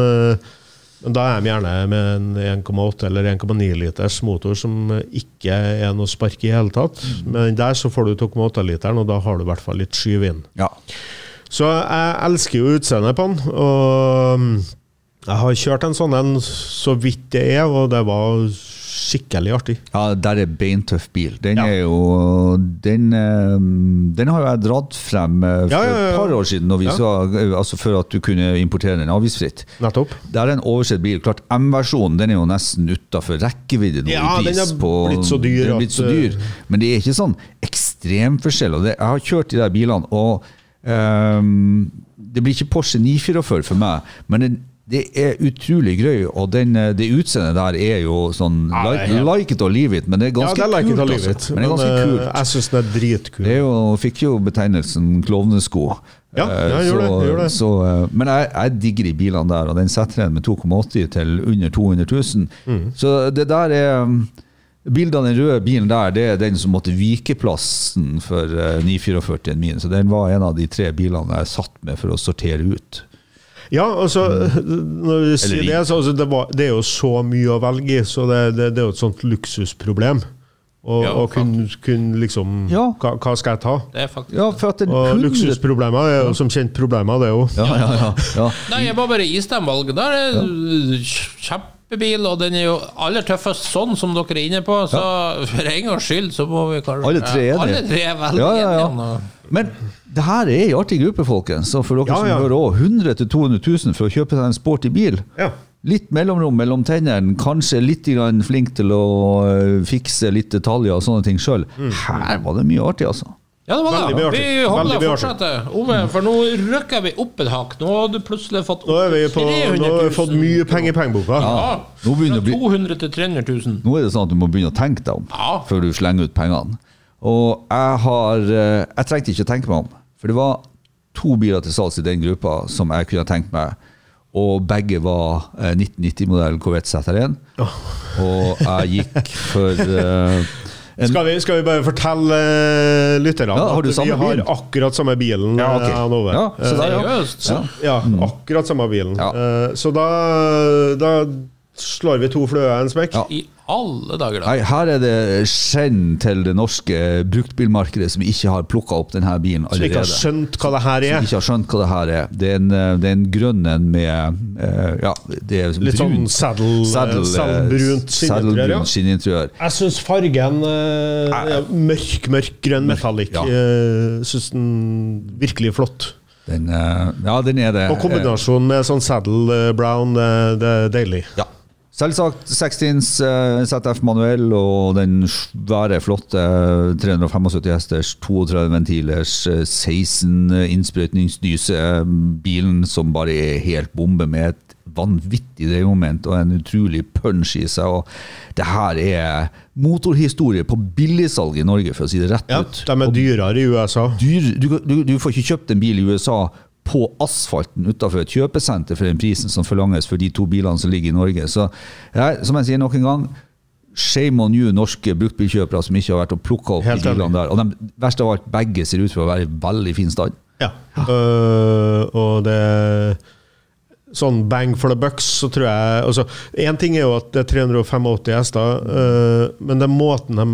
da er de gjerne med en 1,8 eller 1,9 liters motor som ikke er noe spark i hele tatt. Men der så får du 2,8 literen, og da har du i hvert fall litt skyv inn. ja. Så jeg elsker jo utseendet på den, og mm, jeg har kjørt en sånn en så vidt det er, og det var skikkelig artig. Ja, der er beintøff bil. Den Ja. er jo Den, eh, den har jeg dratt frem eh, for Ja, ja, et par år siden, så, eh, altså før at du kunne importere den avgiftsfritt. Nettopp. Det er en oversett bil. Klart M-versjonen den er jo nesten utafor rekkevidde nå Ja, i pris. den er på- blitt så dyr Den er blitt så dyr. Men det er ikke sånn ekstremforskjell. jeg har kjørt de der bilene, og um, det blir ikke Porsche 944 for meg, men det, det er utrolig gøy, og den, eh, det utseendet der er jo sånn Ja, er like, like it or leave it, men det er Ja, ganske det er like it kult. or leave altså. it, Men det er ganske eh, kult. jeg syns den er dritkul. Det er jo, fikk jo betegnelsen klovnesko. Ja, jeg ja, gjør det, jeg gjør det. Så, eh, men jeg, jeg digger de bilene der, og den setter en med 2,80 til under 200 000. Mm. Så det der er um, Bildet av den røde bilen der, det er den som måtte vike plassen for eh, 944-en min. Så den var en av de tre bilene jeg satt med for å sortere ut. Ja, altså, når du sier det, så altså, det, var, det er jo så mye å velge i, så det, det, det er jo et sånt luksusproblem. Og, Ja, og kun, kun liksom Ja. hva, hva skal jeg ta? Det er faktisk Ja, for at den Og 100 luksusproblemer er jo som kjent problemer, det òg. ja, ja, ja, ja. Nei, jeg må bare istemvalget. Der er kjempebil, og den er jo aller tøffest sånn som dere er inne på. Så for en gangs skyld så må vi kanskje Alle tre er enige. Alle tre er veldig Ja, ja, ja. enige. Men det her er en artig gruppe, folkens. Så for dere Ja, som ja. hører òg, 100 000-200 000 for å kjøpe seg en sporty bil. Ja. Litt mellomrom mellom tennene, kanskje litt grann flink til å øh, fikse litt detaljer og sånne ting sjøl. Her var det mye artig, altså. Ja, det var Veldig det. mye artig. Vi holder mye fortsetter. Ove, for nå rykker vi opp et hakk. Nå har du plutselig fått Nå har vi på, nå har vi fått mye penger i pengeboka. Ja. Nå å Fra bli- 200 til 300 000. Nå er det sånn at du må begynne å tenke deg om Ja. før du slenger ut pengene. Og jeg har øh, Jeg trengte ikke å tenke meg om, for det var to biler til salgs i den gruppa som jeg kunne tenkt meg. Og begge var eh, 1990-modell Corvette ZR1. Og jeg gikk for uh, en, Skal vi, skal vi bare fortelle uh, lytterne Ja, har du at vi har bil? akkurat samme bilen? Ja, okay. eh, jeg. Ja, så Eh, der, ja. Så, Ja. Ja, akkurat samme bilen. Ja. Eh, Så da, da slår vi to fløer i en smekk. Ja. I alle dager, da. Nei, her er det skjenn til det norske bruktbilmarkedet som ikke har plukka opp denne bilen Som ikke har allerede. skjønt hva det her Som er. ikke har skjønt hva det her er. Det er en, eh, det er en grønn en med eh, Ja, det er Litt sånn brunt. saddle, Saddle, eh, saddlebrunt skinneinteriør. Ja. saddlebrunt skinninteriør. Jeg syns fargen ja, Mørk, mørk grønn metallic. Ja. Uh, syns den virkelig flott. Den, ja, den er det. Og kombinasjonen med sånn saddle brown, det er deilig. Ja. Selvsagt 16 uh, ZF manuell og den svære, flotte 375 hesters, 32 ventilers, eh, 16 innsprøytningsdyse-bilen som bare er helt bombe med et vanvittig dreiemoment og en utrolig punch i seg. Og det her er motorhistorie på billigsalg i Norge, for å si det rett Ja, ut. de er dyrere i USA. dyr, du, du, du får ikke kjøpt en bil i USA på asfalten utenfor et kjøpesenter for den prisen som forlanges for de to bilene som ligger i Norge. Så jeg, som jeg sier nok en gang, shame on you norske bruktbilkjøpere som ikke har vært og plukka opp Helt de bilene der. Og de, verst av alt, begge ser ut for å være i veldig fin stand. Ja. Øh, og det Sånn bang for the bucks, så tror jeg altså, Én ting er jo at det er 385 hester, uh, men det er måten de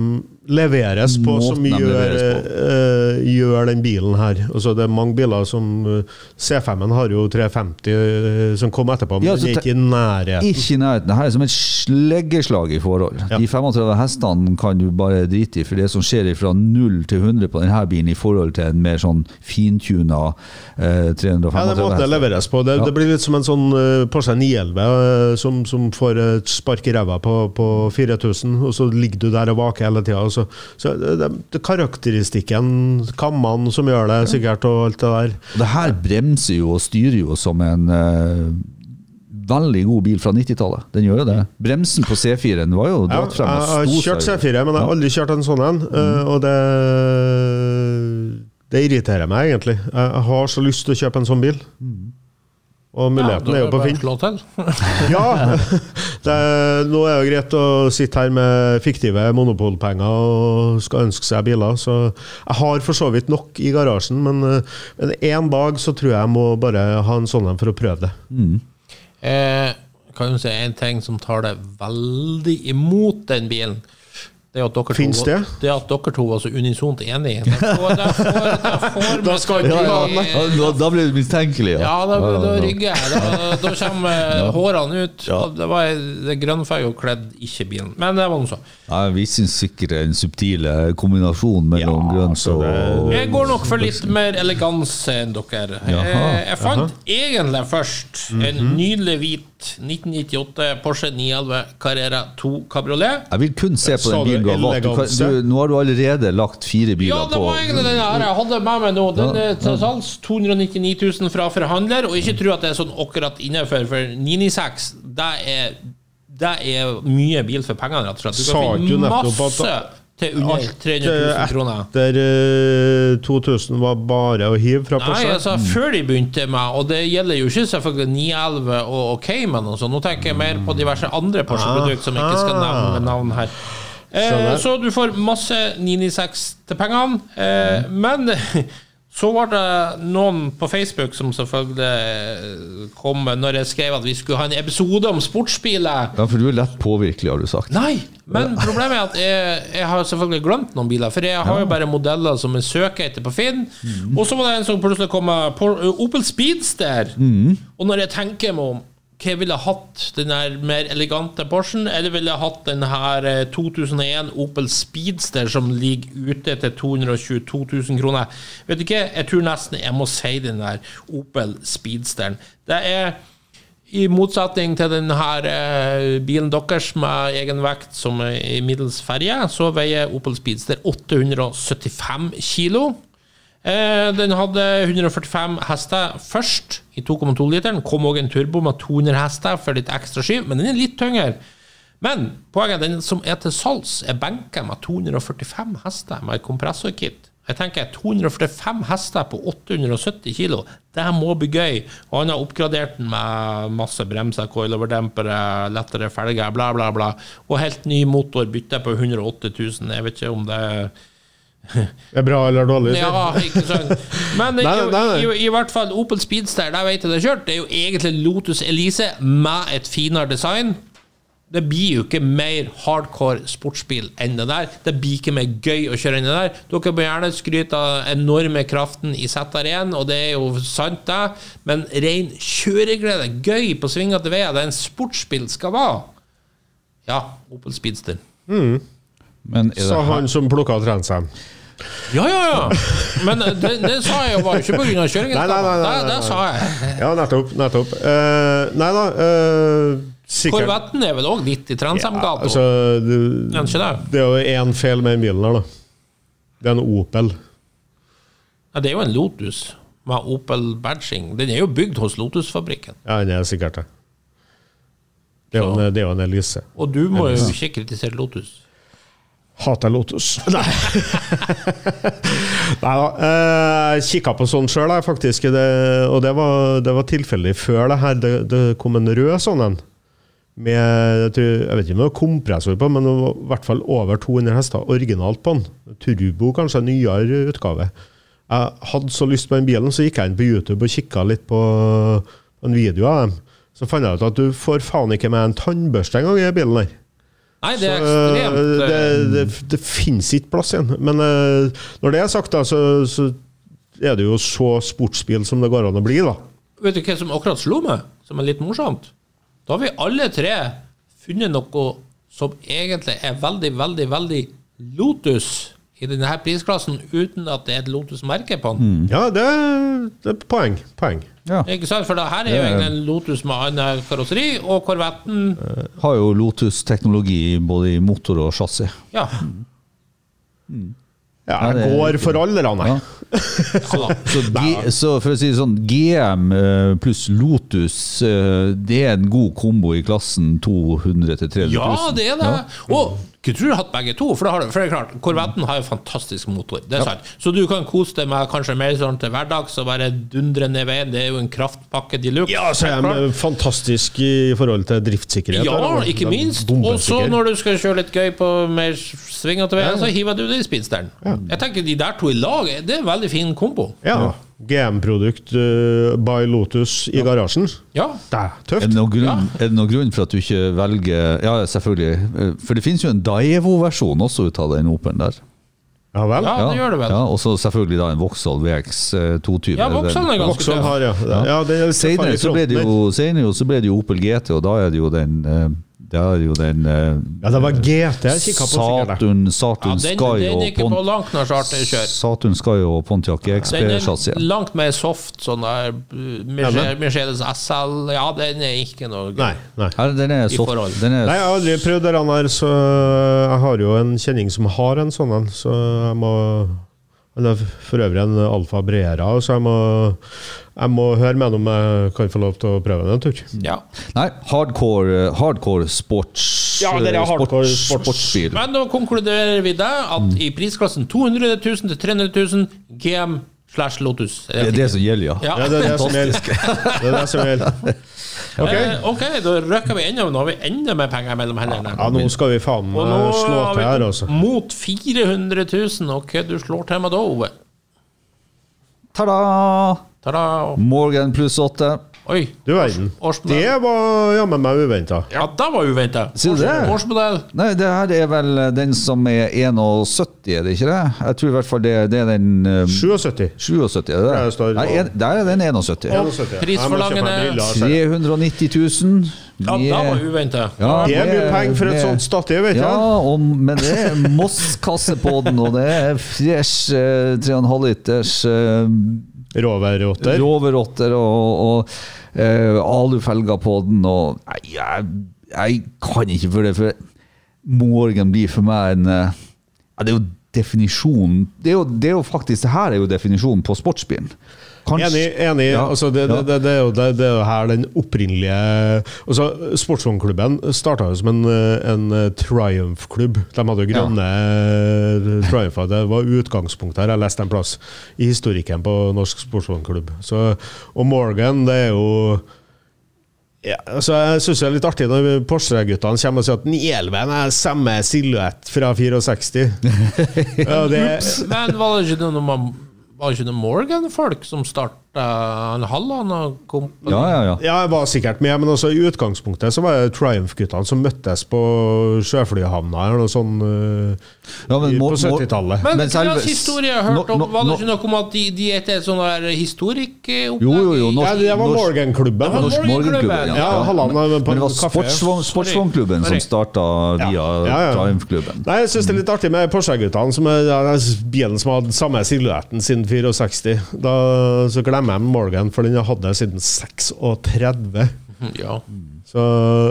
leveres på, Måten som gjør, øh, gjør den bilen her. Altså, det er mange biler som uh, C5-en har jo 350 uh, som kom etterpå, men Ja, den er ikke i nærheten. Ikke i nærheten. Det her er som et sleggeslag i forhold. Ja. De 35 hestene kan du bare drite i, for det som skjer fra 0 til 100 på denne bilen i forhold til en mer sånn fintuna eh, 335 Ja, det måtte leveres på. Det, Ja. det blir litt som en sånn eh, Porsche 911 eh, som, som får et spark i ræva på, på 4000, og så ligger du der og vaker hele tida. Så, så det, det, det er karakteristikken, kammene som gjør det, sikkert, og alt det der. Det her bremser jo og styrer jo som en uh, veldig god bil fra 90-tallet. Den gjør jo det. Bremsen på C4-en var jo dratt frem. jeg har kjørt. C4, men jeg har aldri kjørt en sånn en, eh, og det Det irriterer meg egentlig. Jeg har så lyst til å kjøpe en sånn bil. Og muligheten er jo på Finn. Ja! Det, nå er det greit å sitte her med fiktive monopolpenger og skal ønske seg biler, så jeg har for så vidt nok i garasjen, men, eh, men en dag så tror jeg jeg må bare ha en sånn en for å prøve det. Eh, kan jo si en ting som tar deg veldig imot den bilen. Det at dere Finns to, det? det at dere to var så unisont enige. Da, får, da, får, får Da skal ikke Ja, ja, ja, da, da blir det mistenkelig. Ja, da, Ja, da ja. rygger jeg. Da, da kommer hårene ut. Ja. Da det var det grønnfarga kledd, ikke bilen. Men det var nå så. Ja, vi syns sikkert er en subtil eh, kombinasjon mellom Ja, grønt altså, og det- Jeg går nok for litt mer eleganse enn dere. Jaha. Eh, Jeg fant egentlig først en Mhm. nydelig hvit 1998 Porsche 911 Carrera 2 Cabriolet. Jeg vil kun se på den bilen du har valgt. Nå har du allerede lagt fire biler Ja, det på. var egentlig den her jeg hadde med meg nå. Den er til salgs 299 000 fra forhandler, og ikke tro at det er sånn akkurat innenfor, for 996 det er, det er mye bil for pengene, rett og slett. Du kan finne masse til under 300 000 kroner. Etter eh, 2000 var bare å hive fra Nei, altså før de begynte med Og det gjelder jo ikke selvfølgelig 911 og, og Cayman og sånn. Nå tenker jeg mer på diverse andre Porsche-produkter som jeg ikke skal nevne med navn her. Eh, Skjønner. så du får masse 996 til pengene. Eh, men så var det noen på Facebook som selvfølgelig kom når jeg skrev at vi skulle ha en episode om sportsbiler. Ja, for du er lett påvirkelig, har du sagt. Nei, men problemet er at jeg, jeg har selvfølgelig glemt noen biler. For jeg har jo bare modeller som jeg søker etter på Finn. Og så var det en som plutselig kom med Opel Speedster. Og når jeg tenker meg om hva jeg ville hatt den her mer elegante Porschen, eller ville jeg hatt den her eh, 2001 Opel Speedster som ligger ute til 222 000 kroner? Vet du ikke, jeg tror nesten jeg må si den der Opel Speedsteren. Det er i motsetning til denne eh, bilen deres med egen vekt som er i middels ferje, så veier Opel Speedster 875 kilo. Eh, den hadde 145 hester først i 2,2 literen. Kom òg en turbo med 200 hester for litt ekstra skyv, men den er litt tyngre. Men poenget er den som er til salgs, er benka med 245 hester med kompressorkit. Jeg tenker 245 hester på 870 kilo, det må bli gøy. Og han har oppgradert den med masse bremser, coiloverdempere, lettere felger, bla, bla, bla. Og helt ny motor bytta på 108 000. Jeg vet ikke om det er Er bra eller dårlig? ja, ikke sant. Men Nei, i, nei, nei. I, i hvert fall Opel Speedster, der vet jeg det er kjørt. Det er jo egentlig Lotus Elise med et finere design. Det blir jo ikke mer hardcore sportsbil enn det der. Det blir ikke mer gøy å kjøre enn det der. Dere må gjerne skryte av enorme kraften i ZR1, og det er jo sant, det. Men ren kjøreglede, gøy på svingete veier, det er en sportsbil skal være. Ja, Opel Speedster. Er det Sa han som plukka Trensheim. Ja, ja, ja. Men det, det sa jeg jo var jo ikke pga. Nei, kjøringen. nei, nei, nei, Det, nei, det nei. sa jeg. Ja, nettopp. nettopp. Uh, nei da, Uh, sikkert Korvetten er vel òg litt i Trensheimgata? altså, det, det? det er jo én feil med den bilen her, da. Det er en Opel. Ja, det er jo en Lotus med Opel badging. Den er jo bygd hos Lotusfabrikken. Ja, den er sikkert det. Det er jo en, det er jo en Elise. Og du må jo ikke kritisere Lotus. Hater Lotus. Nei. Da. Eh, Jeg kikka på sånn sjøl, faktisk. Det, og det var, det var tilfeldig før det her. Det, det kom en rød sånn en. Med jeg, tror, jeg vet ikke om det var kompressor på, men det var i hvert fall over 200 hester originalt på den. Turbo, kanskje en nyere utgave. Jeg hadde så lyst på den bilen, så gikk jeg inn på YouTube og kikka litt på en video av dem. Så fant jeg ut at du får faen ikke med en tannbørste engang i bilen der. Nei, det er Så, eh, det, eh, det, det finnes ikke plass igjen. Men eh, når det er sagt, da, så, så er det jo så sportsbil som det går an å bli, da. Vet du hva som akkurat slo meg, som er litt morsomt? Da har vi alle tre funnet noe som egentlig er veldig, veldig, veldig Lotus i denne prisklassen, uten at det er et Lotus-merke på den. Ja, det, det er poeng. Poeng. Ja. Ikke sant? For det her er jo egentlig en Lotus med annen karosseri, og Corvetten Har jo Lotus-teknologi både i motor og chassis. Ja. Ja, Ja, det jeg går for alderne, jeg. ja. Så, så for å si det sånn, GM eh, pluss Lotus, eh, det er en god kombo i klassen 200 til 300 000. Ja, det er det. Og kunne tro du hatt begge to, for har for det er klart, Corvetten har jo fantastisk motor. Det er sant. Så du kan kose deg med kanskje mer sånn til hverdags og bare dundre ned veien. Det er jo en kraftpakke de luxe. Ja, så er de fantastisk i forhold til driftssikkerhet. Ja, der, ikke minst. Og så når du skal kjøre litt gøy på mer svingete veier, så hiver du det i spinsteren. Jeg tenker de der to i lag, det er en veldig fin kombo. Ja. GM-produkt uh, by Lotus i garasjen. Ja. Det er Er tøft. det, noen grunn, er det noen grunn for at du ikke velger Ja, selvfølgelig. eh, For det finnes jo en Daevo-versjon også ut av den Opelen der. Ja vel? Ja, det gjør det vel. Ja, og så selvfølgelig da en Vauxhall VX eh, 220. Ja, Vauxhall er ganske Vauxhall har, ja. ja det er Senere så ble det jo, senere så ble det jo Opel GT, og da er det jo den eh, Det er jo den eh, Ja, det var GT jeg kikka på. sikkert. Saturn, Ja, den, Sky den er og ikke på Pon- langt nær så artig å kjøre. Saturn Sky og Pontiac Den er XP-chassis. langt mer soft, sånn der uh, Mercedes, Mercedes SL Ja, den er ikke noe gøy. Nei, nei. Her, den er soft. Den er, Nei, jeg har aldri prøvd den her, så jeg har jo en kjenning som har en sånn en, så jeg må Han er for øvrig en Alfa Brera, så jeg må, jeg må høre med om jeg kan få lov til å prøve den en tur. Ja. nei, hardcore, hardcore sports... Ja, det er hardcore sports- sports. sportsbil. Men nå konkluderer vi det at i prisklassen 200 000 til 300 000 GM slash Lotus. Det er det som gjelder, ja. Ja. Ja, det er det som gjelder. Det er det som gjelder. Ok. Eh, ok, da røkker vi enda, nå har vi enda mer penger mellom hendene. Ja, nå skal vi faen meg slå til her, altså. mot 400 000, og hva du slår til med da, Ove? Ta-da! Ta-da! Morgan pluss åtte. Oi. Du verden. Årsmodell. Det var jammen meg uventa. Ja, det var uventa. Årsmodell. Nei, det her er vel den som er 71, er det ikke det? Jeg tror i hvert fall det, det er den um, 77. 77, er det det? står- Nei, en- der er den 71. Og 71. prisforlangene Jeg må kjøpe meg briller, altså. 390 000. Ja, det var uventa. Ja, Det er mye penger for et med- sånt stativ, vet du. Ja, og, men det er Moss-kasse på den, og det er fresh eh, 3,5 liters eh, Rover-rotter. roverotter og, og uh, alufelger på den, og nei, jeg, jeg kan ikke for det, for Morgan blir for meg en uh, Det er jo definisjonen det det er jo faktisk, det her er jo definisjonen på sportsbilen. Kanskje- Enig. enig. Ja, altså det, ja. det, det, det, er jo, det, er jo her den opprinnelige altså Sportsvognklubben starta jo som en, eh, en Triumph-klubb. De hadde jo grønne ja. Triumpher. Det var utgangspunktet her. Jeg leste en plass i historikken på Norsk sportsvognklubb. Og Morgan, det er jo ja, altså jeg syns det er litt artig når Porsche-guttene kommer og sier at Nielven er samme silhuett fra 64. ja, det, Men var det ikke noe, man- var det ikke det Morgan-folk som starta en Halland og Company? Ja, ja, ja. Ja, jeg var sikkert med, men også i utgangspunktet så var det Triumph-guttene som møttes på sjøflyhavna eller noe sånt uh, Ja, men i- på 70-tallet. Men Men selv, historie jeg har hørt om? nå- Var det ikke noe om at de, de er et sånn der historikopplegg? Jo, jo, jo, Norsk, Ja, det var Morgan-klubben. Norsk Morgenklubben, Morgenklubben, Ja, Halland men, på Men det var en kafé. sportsvogn- Sportsvognklubben som starta via Ja, ja, ja. Triumph-klubben. Nei, jeg syns det er litt artig med Porsche-guttene, som er ja, den bilen som hadde samme silhuetten siden 64. Da så glemmer jeg Morgan, for den har hatt det siden 36. Ja. Så,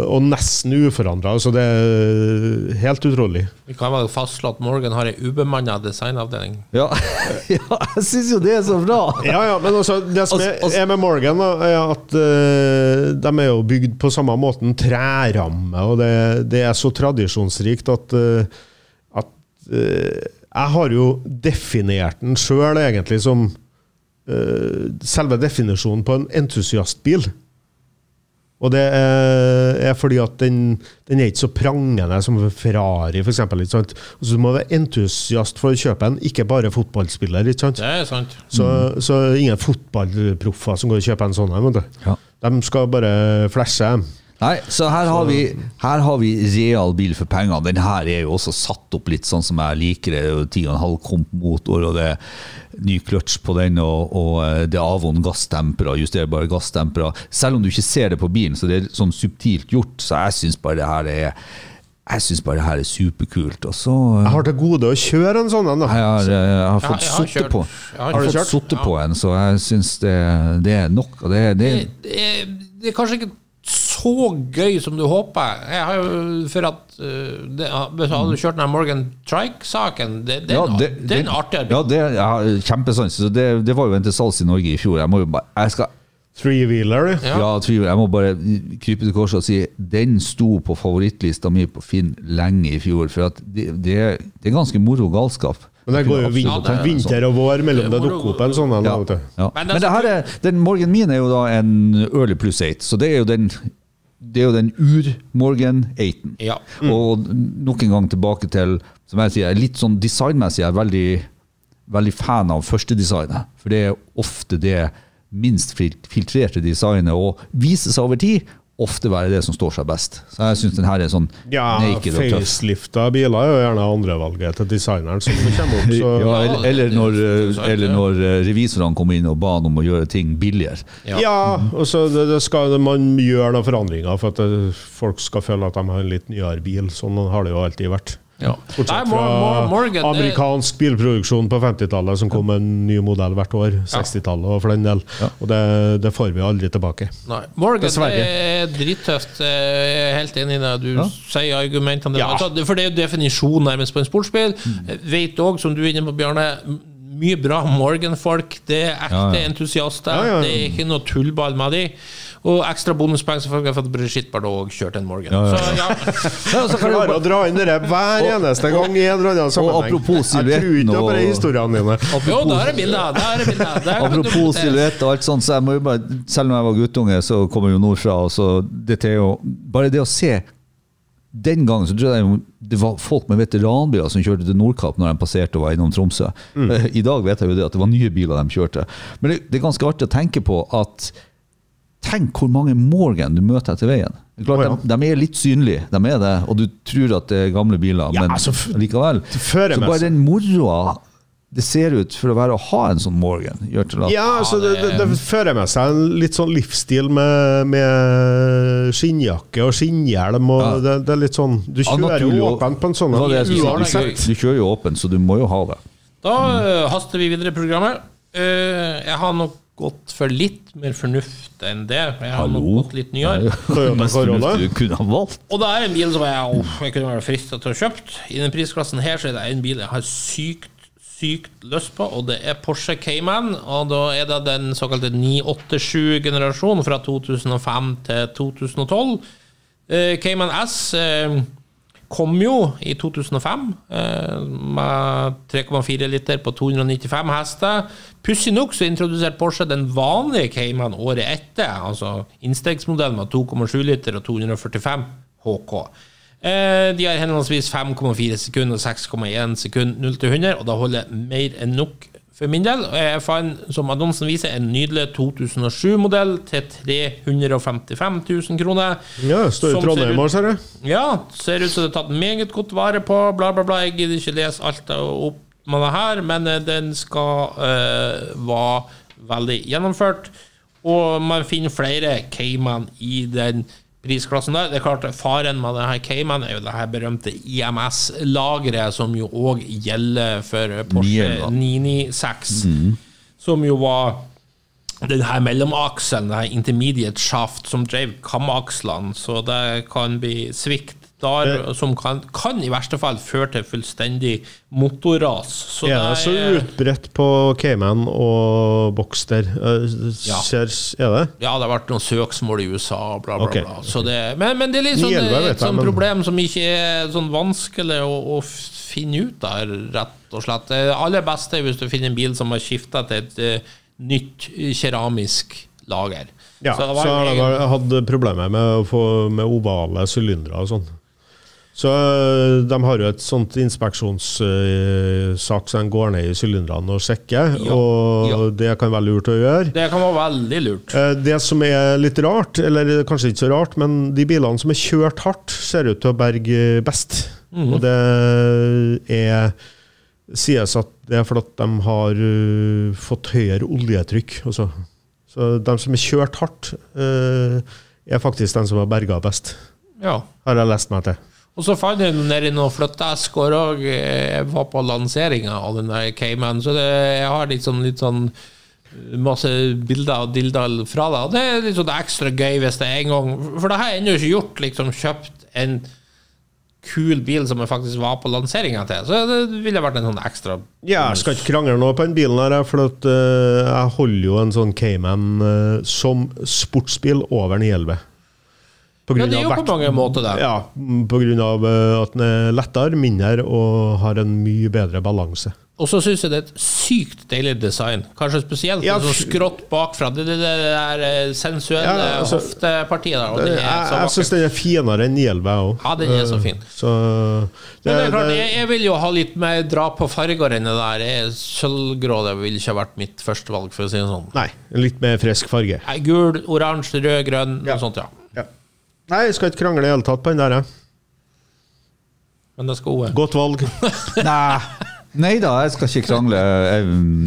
og nesten uforandra, så det er helt utrolig. Vi kan vel fastslå at Morgan har ei ubemanna designavdeling. Ja, ja jeg syns jo det er så bra! Ja, ja, men også, det som er, Altså- altså- er med Morgan, da, er at uh, de er jo bygd på samme måten. Treramme, og det, det er så tradisjonsrikt at, uh, at eh, Jeg har jo definert den sjøl egentlig som uh, selve definisjonen på en entusiastbil. Og det er, er fordi at den, den er ikke så prangende som Ferrari, f.eks. Altså, du må være entusiast for å kjøpe en, ikke bare fotballspiller. ikke sant? Det er sant. Så, så ingen fotballproffer som går og kjøper en sånn en. Ja. De skal bare flashe. Nei, så her har, vi, her har vi real bil for pengene. Den her er jo også satt opp litt sånn som jeg liker det. 10,5 komp-motor, og det er ny kløtsj på den, og, og eh, det er Avon gassdempere, justerbare gassdempere. Selv om du ikke ser det på bilen, så det er sånn subtilt gjort, så jeg syns bare det her er jeg synes bare det her er superkult. Og så Jeg har til gode å kjøre en sånn en. jeg har, jeg har fått jeg har på, har har fått sitte på en, så jeg syns det, det er nok. Det, det, det, det, er- det er kanskje ikke så gøy som du håper. Jeg har jo for at uh, det, Hvis du kjørt den Morgan Trike-saken, det, det, er en- det, er en artig bil. Ja, det jeg har kjempesans. Det, det var jo en til salgs i Norge i fjor. Jeg må jo bare jeg skal, Three-wheeler. du. Ja. ja. three Jeg må bare krype til korset og si den sto på favorittlista mi på Finn lenge i fjor. For at det, det, det er ganske moro galskap. Men det går jo vin Ja, er vinter og vår mellom det Det er dukker opp en sånn en. Ja. Ja. Men Men, det det her er, den Morgan min er jo da en early pluss 8, så det er jo den det er jo den ur-Morgan 8-en. Ja. Og nok en gang tilbake til som jeg sier, litt sånn designmessig er jeg veldig, veldig fan av førstedesignet. For det er ofte det minst filtrerte designet, og viser seg over tid ofte være det som står seg best. Så jeg syns den her er sånn Ja, naked og tøff. facelifta biler er jo gjerne andrevalget til designeren som kommer opp. Så. Ja, eller, eller når, eh, eller når eh, revisorene kommer inn og ba han om å gjøre ting billigere. Ja. Ja, og så det, det skal, man gjør noen forandringer for at det, folk skal føle at de har en litt nyere bil. Sånn har det jo alltid vært. Ja. Bortsett fra Mor- Mor- Morgan, amerikansk bilproduksjon på 50-tallet som kom med en ny modell hvert år. 60-tallet og for den del. Og det, det får vi aldri tilbake. Nei. Morgan Dessverre. det er drittøft. Jeg er helt enig i det du Ja. sier argumentene. Ja. Altså, for det er jo definisjon nærmest på en sportsbil. Mm. Vet òg, som du er inne på, Bjarne, mye bra Morgan-folk. Det er ekte Ja, ja. entusiaster. Ja, ja, ja. Det er ikke noe tullball med de. Og ekstra bonuspoeng selvfølgelig for at Brigitte Bardot kjørte en Morgan. Ja, ja. Så ja, Ja, så kan bare... å dra inn det hver eneste gang i en eller annen sammenheng. apropos tror ikke silhuetten på de historiene dine. jo, der er det Der er det. Der Apropos silhuett og alt sånt, så jeg må jo bare, selv om jeg var guttunge, så kommer jo nordfra. Og så dette er jo, bare det å se Den gangen så tror jeg det var folk med veteranbiler som kjørte til Nordkapp når de passerte og var innom Tromsø. Mm. I dag vet jeg jo det at det var nye biler de kjørte. Men det, det er ganske artig å tenke på at Tenk hvor mange Morgan du møter etter veien. Det Klart, oh, ja. de, de er litt synlige, de er det, og du tror at det er gamle biler, Ja, men altså, likevel. Så bare den moroa det ser ut for å være å ha en sånn Morgan, gjør til at Ja, altså det, det, det fører med seg en litt sånn livsstil med, med skinnjakke og skinnhjelm. Og Ja. det, det er litt sånn Du kjører jo åpen åpent på en sånn uansett. Du, du kjører jo åpen, så du må jo ha det. Da eh, haster vi videre i programmet. Uh, jeg har nok gått for litt mer fornuft enn det. Jeg har Hallo? gått litt nyere. Du kunne ha valgt. Og det er en bil som jeg, oh, jeg kunne vært frista til å kjøpt. I den prisklassen her så er det en bil jeg har sykt sykt lyst på, og det er Porsche Cayman. Og da er det den såkalte 987-generasjonen fra 2005 til 2012. Eh, Cayman S eh, kom jo i 2005 eh, med 3,4 liter på 295 hester. Pussig nok så introduserte Porsche den vanlige Cayman året etter, altså innstegsmodellen med 2,7 liter og 245 HK. Eh, de har henholdsvis 5,4 sekunder og 6,1 sekunder 0 til 100, og da holder mer enn nok for min del. Jeg fant, som annonsen viser, en nydelig 2007-modell til 355 000 kroner. Ja, står i Trondheim òg, ser du. Ja, ser ut som det er tatt meget godt vare på, bla, bla, bla. Jeg gidder ikke lese alt opp med det her, men eh, den skal uh, være veldig gjennomført. Og man finner flere Cayman i den prisklassen der. Det er klart Faren med det her Cayman er jo det her berømte IMS-lageret, som jo òg gjelder for Porsche 911. 996, som jo var den her mellomakselen, den her intermediate shaft, som drev kamakslene, så det kan bli svikt der, som kan, kan i verste fall føre til fullstendig motorras. Så Er det så utbredt på Cayman og Boxster? Eh, Ja. Ser, er det? Ja, det har vært noen søksmål i USA, bla, bla, okay. bla. Så det, men, men det er litt sånn, 911 vet et jeg, sånn men- problem som ikke er sånn vanskelig å, å finne ut av, rett og slett. Det aller beste er hvis du finner en bil som har skifta til et uh, nytt eh, keramisk lager. Ja, så, var har de hatt problemer med med ovale sylindere og sånn. Så øh, de har jo et sånt inspeksjonssak som de går ned i sylinderne og sjekker, Ja, og ja. det kan være lurt å gjøre. Det kan være veldig lurt. Eh, Det som er litt rart, eller kanskje ikke så rart, men de bilene som er kjørt hardt, ser ut til å berge best. Mhm. Og det er sies at det er fordi de har fått høyere oljetrykk. Også. Så de som er kjørt hardt, er faktisk de som har berga best, Ja. har jeg lest meg til. Og så fant jeg den nedi noen flytteesker òg. Jeg var på lanseringa av den der Cayman, så det, jeg har liksom litt sånn masse bilder og dilder fra det. Og det er litt sånn ekstra gøy hvis det er en gang For det har jeg ennå ikke gjort, liksom kjøpt en kul bil som jeg faktisk var på lanseringa til. Så det ville vært en sånn ekstra Ja, jeg skal ikke krangle nå på den bilen, her, for at, uh, jeg holder jo en sånn Cayman uh, som sportsbil over 911. På Ja, det er jo vekt, på mange måter det. Ja, Pga. grunn øh, at den er lettere, mindre og har en mye bedre balanse. Og så syns jeg det er et sykt deilig design. Kanskje spesielt Ja, det sånn skrått bakfra. Det, det, det der eh, sensuelle Ja, altså, hoftepartiet der. Jeg, det jeg jeg syns den er finere enn 911, jeg òg. Ja, den er så fin. Så det, Men det er klart, det- jeg, jeg vil jo ha litt mer dra på farger enn det der. Sølvgrå det vil ikke ha vært mitt førstevalg, for å si det sånn. Nei, litt mer frisk farge. Nei, Gul, oransje, rød, grønn, Ja. noe sånt, ja. Nei, jeg skal ikke krangle i det hele tatt på den der. jeg. Men det skal hun. Godt valg. Nei. Nei da, jeg skal ikke krangle.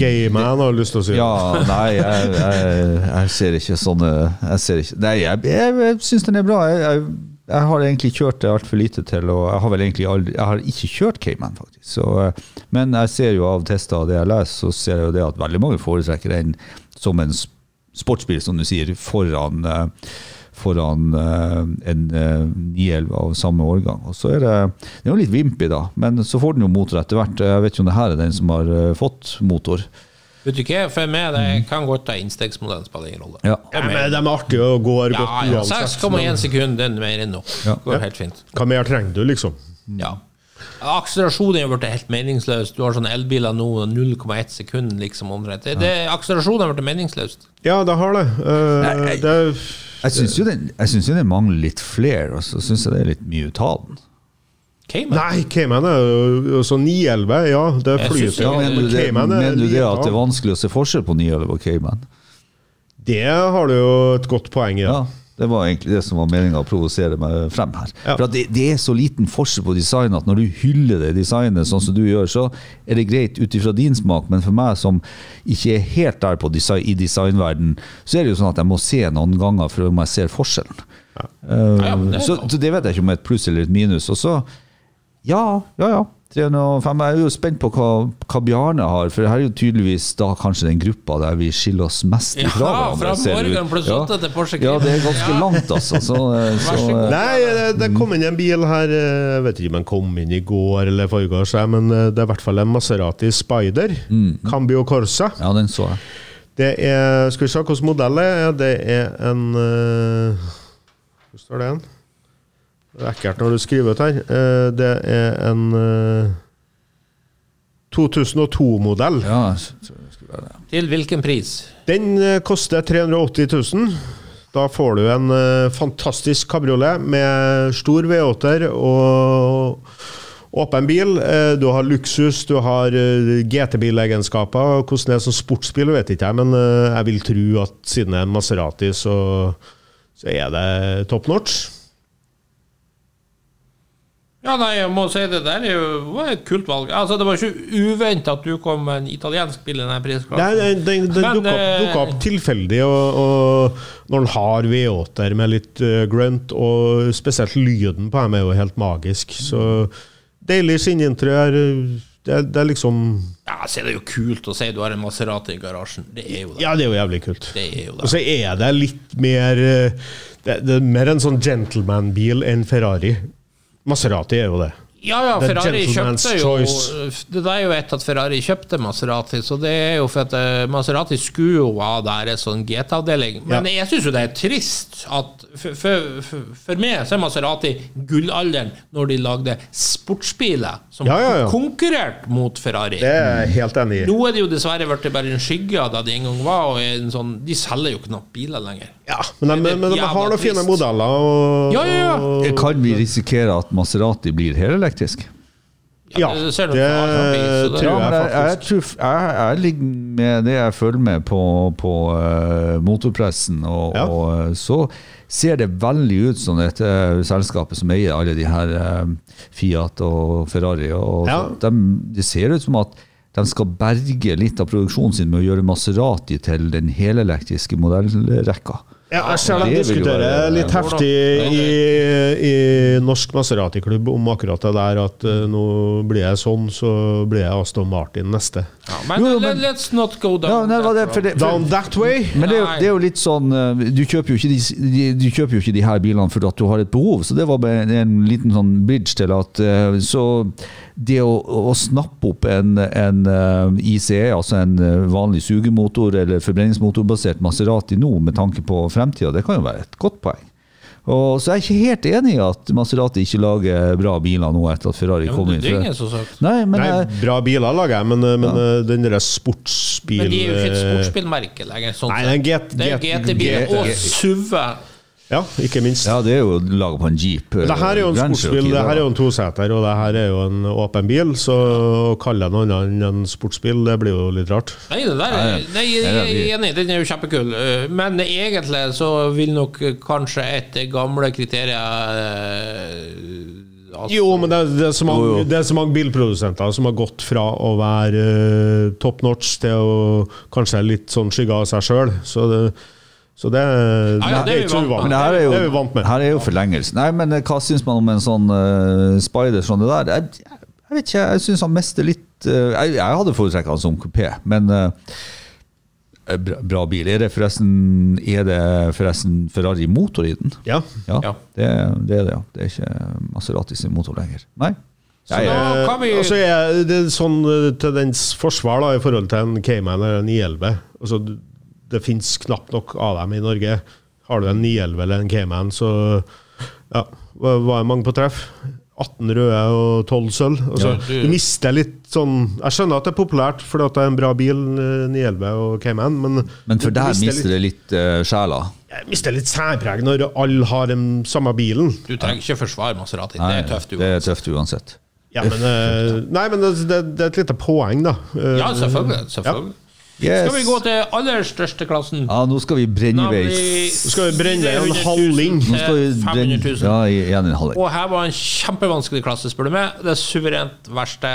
Gayman har lyst til å si. ja, nei, jeg, jeg, jeg ser ikke sånne Jeg ser ikke Nei, jeg, jeg, jeg syns den er bra. Jeg, jeg, jeg har egentlig kjørt det altfor lite til, og jeg har vel egentlig aldri Jeg har ikke kjørt Cayman, faktisk. Så, eh, men jeg ser jo av tester og det jeg leser, så ser jeg jo det at veldig mange foretrekker den som en sportsbil, som du sier, foran eh, foran eh, en uh, 911 av samme årgang. Og så er det, det er jo litt vimpig, da, men så får den jo motor etter hvert. Jeg vet ikke om det her er den som har eh, fått motor. Vet du ikke, for meg det kan godt ta innstegsmodellen, spiller ingen rolle. Ja. Ja, men de er artige og går Ja, godt ja, uansett. 6,1 sekunder, den er mer enn nok. Ja. Går helt fint. Hva mer trenger du, liksom? Ja. Akselerasjonen er blitt helt meningsløst. Du har sånne elbiler nå, 0,1 sekund, liksom. omtrent. Det, det, akselerasjonen har blitt meningsløst. Ja, det har det. Uh, Nei, jeg, det Jeg syns jo, jo den mangler litt flair, og så syns jeg det er litt mye å ta den. Cayman. Nei, Cayman er jo så 911, ja. Det flyter. Ja, mener du det, er mener du det at det er vanskelig å se forskjell på 911 og Cayman? Det har du jo et godt poeng i. Ja, Ja. Det var egentlig det som var meninga å provosere meg frem her. Ja. For at det, det er så liten forskjell på design at når du hyller det designet sånn som du gjør, så er det greit ut ifra din smak, men for meg som ikke er helt der på design, i designverden, så er det jo sånn at jeg må se noen ganger for om jeg ser forskjellen. Eh, Ja, men det er så, så det vet jeg ikke om er et pluss eller et minus. Og så, ja, ja, ja. 305. Jeg er jo spent på hva, hva Bjarne har, for her er jo tydeligvis da kanskje den gruppa der vi skiller oss mest Ja, ifra hverandre. fra. Morgan pluss Ja. åtte til Porsche Ja, det er ganske langt, altså. Så, eh, så, så eh, Nei, det- det kom inn en bil her eh, Jeg vet ikke om den kom inn i går eller forgårs, jeg, men eh, det er i hvert fall en Maserati Spider. Cambio Corsa. ja, den så jeg. Det er Skal vi se hvilken modell det er. Det er en eh, Hvor står det igjen? Det er ekkelt når du skriver ut her. Eh, Det er en eh, 2002-modell. Ja, jeg tror det skulle være det. Til hvilken pris? Den eh, koster 380 000. Da får du en eh, fantastisk kabriolet med stor V8-er og åpen bil. Eh, du har luksus, du har eh, GT-bilegenskaper. Hvordan det er som sportsbil, vet ikke jeg, men eh, jeg vil tro at siden det er en Maserati, så, så er det top notch. Ja, nei, jeg må si det der er jo var et kult valg. Altså, Det var ikke uventa at du kom med en italiensk bil i denne prisklassen. Nei, den, den, den dukka opp, eh, opp tilfeldig, og, og når den har V8-er med litt uh, grunt, og spesielt lyden på dem er jo helt magisk. Så deilig skinninteriør. Det, det er liksom Ja, så er det jo kult å si du har en Maserati i garasjen. Det er jo det. Ja, det er jo jævlig kult. Det er jo Og så er det litt mer eh, Det, det er mer en sånn gentleman-bil enn Ferrari. Maserati er jo det. Ja, ja, The Ferrari kjøpte jo choice. Det er jo et at Ferrari kjøpte Maserati, så det er jo for at eh, Maserati skulle jo ha der en sånn GT-avdeling. Men jeg syns jo det er trist at for, for, for, for meg så er Maserati gullalderen når de lagde sportsbiler som Ja, ja, ja. konkurrerte mot Ferrari. Det er jeg helt enig i. Nå er det jo dessverre blitt bare en skygge av det de en gang var, og en sånn, de selger jo knapt biler lenger. Ja, men de, men de har noen fine modeller. Og, Ja, ja, ja. og- Kan vi risikere at Maserati blir hele Ja, det Ja, det det- tror jeg men jeg, jeg, faktisk. tror, jeg, jeg ligger med det jeg følger med på, på eh, motorpressen, og, Ja. og eh, så ser det veldig ut som dette selskapet som eier alle de her eh, Fiat og Ferrari. Og Ja. de, det ser ut som at de skal berge litt av produksjonen sin med å gjøre Maserati til den helelektriske modellrekka. Ja, jeg ser de diskuterer litt heftig i, i Norsk Maserati-klubb om akkurat det der at uh, nå blir jeg sånn, så blir jeg Aston Martin neste. Ja, men, Jo, men- let's not go down Ja, nei, that det, for det, for, Down that way! Men det er, jo, det er jo litt sånn eh, Du kjøper jo ikke de, de, du kjøper jo ikke de her bilene fordi at du har et behov, så det var en, en liten sånn bridge til at eh, Så det å, å snappe opp en, en eh, ICE, altså en eh, vanlig sugemotor eller forbrenningsmotorbasert Maserati nå med tanke på fremtida, det kan jo være et godt poeng. Og så er jeg ikke helt enig i at Maserati ikke lager bra biler nå etter at Ferrari Ja, kom inn. det er ingen som sagt. Nei, men Nei, jeg, bra biler lager jeg, men, men ja. den derre sportsbil... Men de er jo ikke et eh, sportsbilmerke lenger. Sånn Nei, det er en G- det er G- GT-bil og G- SUV. Ja, ikke minst. ja, det er jo laga på en jeep. eh, Det her er jo en sportsbil, det her er jo en toseter, og det her er jo en åpen bil, så å kalle det noe annet enn en sportsbil, det blir jo litt rart. Nei, det der er, nei, jeg er enig, den er jo kjempekul. Eh, Men egentlig så vil nok eh, kanskje et gamle kriterier eh, altså- Jo, men det er, det, er så mange, Jo, jo. det er så mange bilprodusenter som har gått fra å være eh, top notch til å kanskje litt sånn skygge av seg sjøl. Så det, så det, Ja, ja, det er ikke så uvanlig. Det her er jo, det er vi vant med. Her er jo forlengelse. Nei, men eh, hva syns man om en sånn uh, Spider som det der? Jeg, jeg vet ikke, jeg syns han mister litt uh, jeg, jeg hadde foretrukket han som kupé, men uh, bra, bra bil. Er det forresten Er det forresten Ferrari motor i den? Ja. Ja, Ja. Det, det er det, ja. Det er ikke Maserati sin motor lenger. Nei. Så Jeg, da kan vi altså, jeg, det er sånn til dens forsvar da, i forhold til en Cayman eller en 911 altså, Det finnes knapt nok av dem i Norge. Har du en 911 eller en Cayman, så ja, var er mange på treff? 18 røde og 12 sølv. Altså, Ja, du- du mister litt sånn Jeg skjønner at det er populært fordi at det er en bra bil, eh, 911 og Cayman, men men for deg mister det litt uh, sjela. Jeg mister litt særpreg når alle har den samme bilen. Du trenger ikke forsvare Maserati. Det er tøft Det uansett. er tøft uansett. Ja, men, uh, nei, men det, det, det er et lite poeng, da. Uh, Ja, selvfølgelig. selvfølgelig. Yes. Skal vi gå til aller største klassen? Ja, nå skal vi brenne vei Nå skal vi brenne en 400 000 halving. Nå skal vi brenne 500 000. ja, igjen en halving. Og her var en kjempevanskelig klasse, spør du meg. Det suverent verste.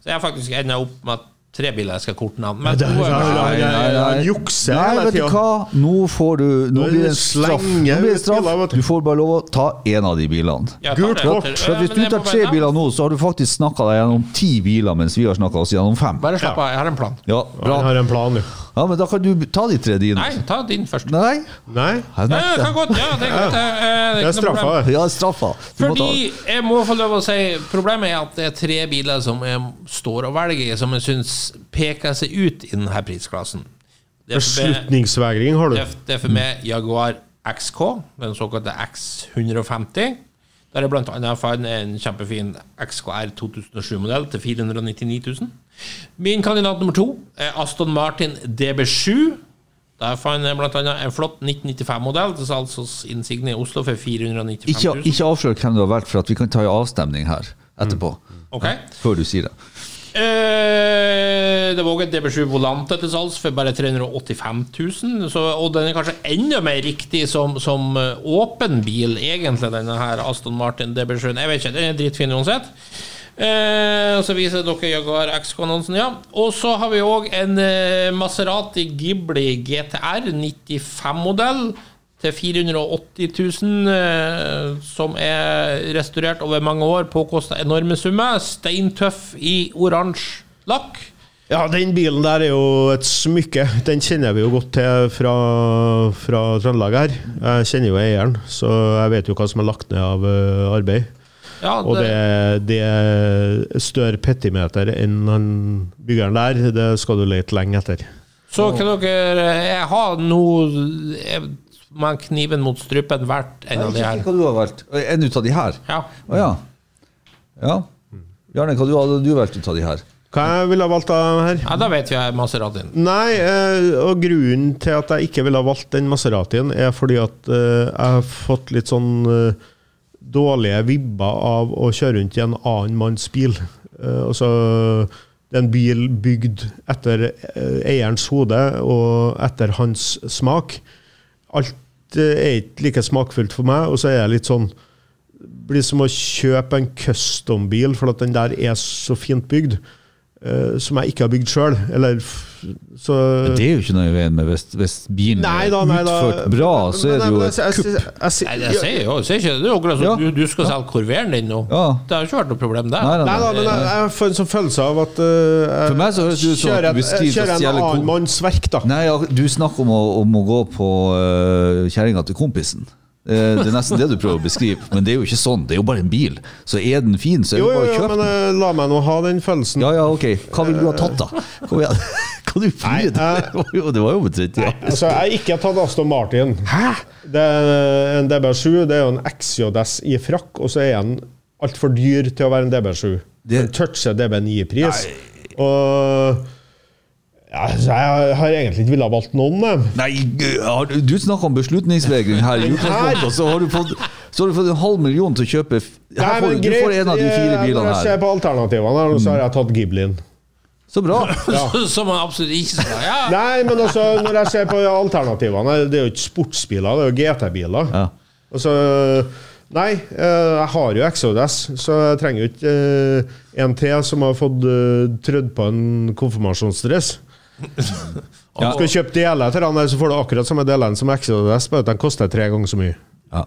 Så jeg faktisk ender opp med tre biler jeg skal korte navn. Men Det Nei, nei, nei. Jukser Nei, vet du hva? Nå får du Nå blir det en straff. Nå blir det straff. du. Får bare lov å ta én av de bilene. Gult kort. Hvis du tar tre biler nå, så har du faktisk snakka deg gjennom ti biler, mens vi har snakka oss gjennom fem. Bare slapp av, jeg har en plan. Ja, bra. Jeg har en plan, jo. Ja, men da kan du ta de tre dine. Nei, ta din først. Nei? Nei? Jeg Ja, det kan godt. Ja, det er godt. det. Eh, Det er straffa, det. Ja, straffa. Du må Fordi jeg må få lov å si Problemet er at det er tre biler som jeg står og velger som jeg syns peker seg ut i denne prisklassen. Er Beslutningsvegring har du. det er- er for meg Jaguar XK, den såkalte X150. Der er blant annet en kjempefin XKR 2007-modell til 499 000. Min kandidat nummer to er Aston Martin DB7. Der fant jeg annet en flott 1995-modell til salgs hos Insigne i Oslo for 495 000. ikke avslør hvem du har valgt, for at vi kan ta en avstemning her etterpå. Ok. Før du sier det. Eh, det var et DB7 Volante til salgs for bare 385 000. Så, og den er kanskje enda mer riktig som, som eh, åpen bil, egentlig, denne her Aston Martin DB7. Jeg vet ikke, den er dritfin uansett. Eh, så viser dere Jaguar X-annonsen, ja. Og så har vi òg en eh, Maserati Ghibli GTR 95-modell til 480 000, eh, som er restaurert over mange år, påkosta enorme summer. Steintøff i oransje lakk. Ja, den bilen der er jo et smykke. Den kjenner vi jo godt til fra, fra Trøndelag her. Jeg kjenner jo eieren, så jeg vet jo hva som er lagt ned av eh, arbeid. Ja, Og det, det er større petimeter enn han byggeren der, det skal du lete lenge etter. Så kan dere Jeg har nå jeg- med kniven mot strupen valgt en av de her. Hva du har valgt? En ut av de her? Ja. Å ja. ja. Bjarne, hva du hadde du valgt ut av de her? Hva jeg ville valgt av her? ja, da vet vi Maseratien. Nei, eh, og grunnen til at jeg ikke ville ha valgt den Maseratien, er fordi at eh, jeg har fått litt sånn eh, dårlige vibber av å kjøre rundt i en annen manns bil. Eh, altså, det er en bil bygd etter eh, eierens hode og etter hans smak. Alt eh, er ikke like smakfullt for meg, og så er jeg litt sånn blir som å kjøpe en custom-bil, for at den der er så fint bygd. Eh, som jeg ikke har bygd sjøl. Eller f- så Men det er jo ikke noe i veien med hvis, hvis bilen Nei er da, nei da. utført bra, så er det jo et kupp. jeg- jeg- jeg- Nei, jeg sier jo sier ikke det. Er Ja. du, du skal selge korveren din nå. Ja. Det har ikke vært noe problem der. Nei, nei, Nei da, men jeg, jeg får en sånn følelse av at uh, For meg så høres det ut som at du beskriver en annen manns verk, da. Nei, ja, du snakker om å, om å gå på uh, kjerringa til kompisen. Eh, det er nesten det du prøver å beskrive, men det er jo ikke sånn. Det er jo bare en bil. Så er den fin, så er det bare å jo, kjøpe men den. eh, la meg nå ha den følelsen. Ja, ja, ok. Hva vil du ha tatt, da? Kom igjen. Kan du fire? Nei, eh, Det jo, det var jo omtrent, ja. Altså, jeg har ikke tatt Aston Martin. Hæ? Det er en DB7 det er jo en XJS i frakk, og så er den altfor dyr til å være en DB7. Det- Den toucher DB9-pris. Og ja, så jeg har egentlig ikke villet valgt noen. Men. Nei, du- du snakker om beslutningsvegring her i utgangspunktet, og så har du fått så har du fått en halv million til å kjøpe her får, men Du får en av de fire eh, bilene Når jeg ser på alternativene, her, så har jeg tatt Giblin. Så bra. Som man absolutt ikke skal Ja. Nei, men også når jeg ser på alternativene Det er jo ikke sportsbiler, det er jo GT-biler. Ja. Altså, nei, eh, jeg har jo XODS, så jeg trenger jo ikke eh, en til som har fått uh, trødd på en konfirmasjonsdress. Ja. Skal du kjøpe deler til den, så får du akkurat samme delene som XODS, bare at den koster tre ganger så mye. Ja.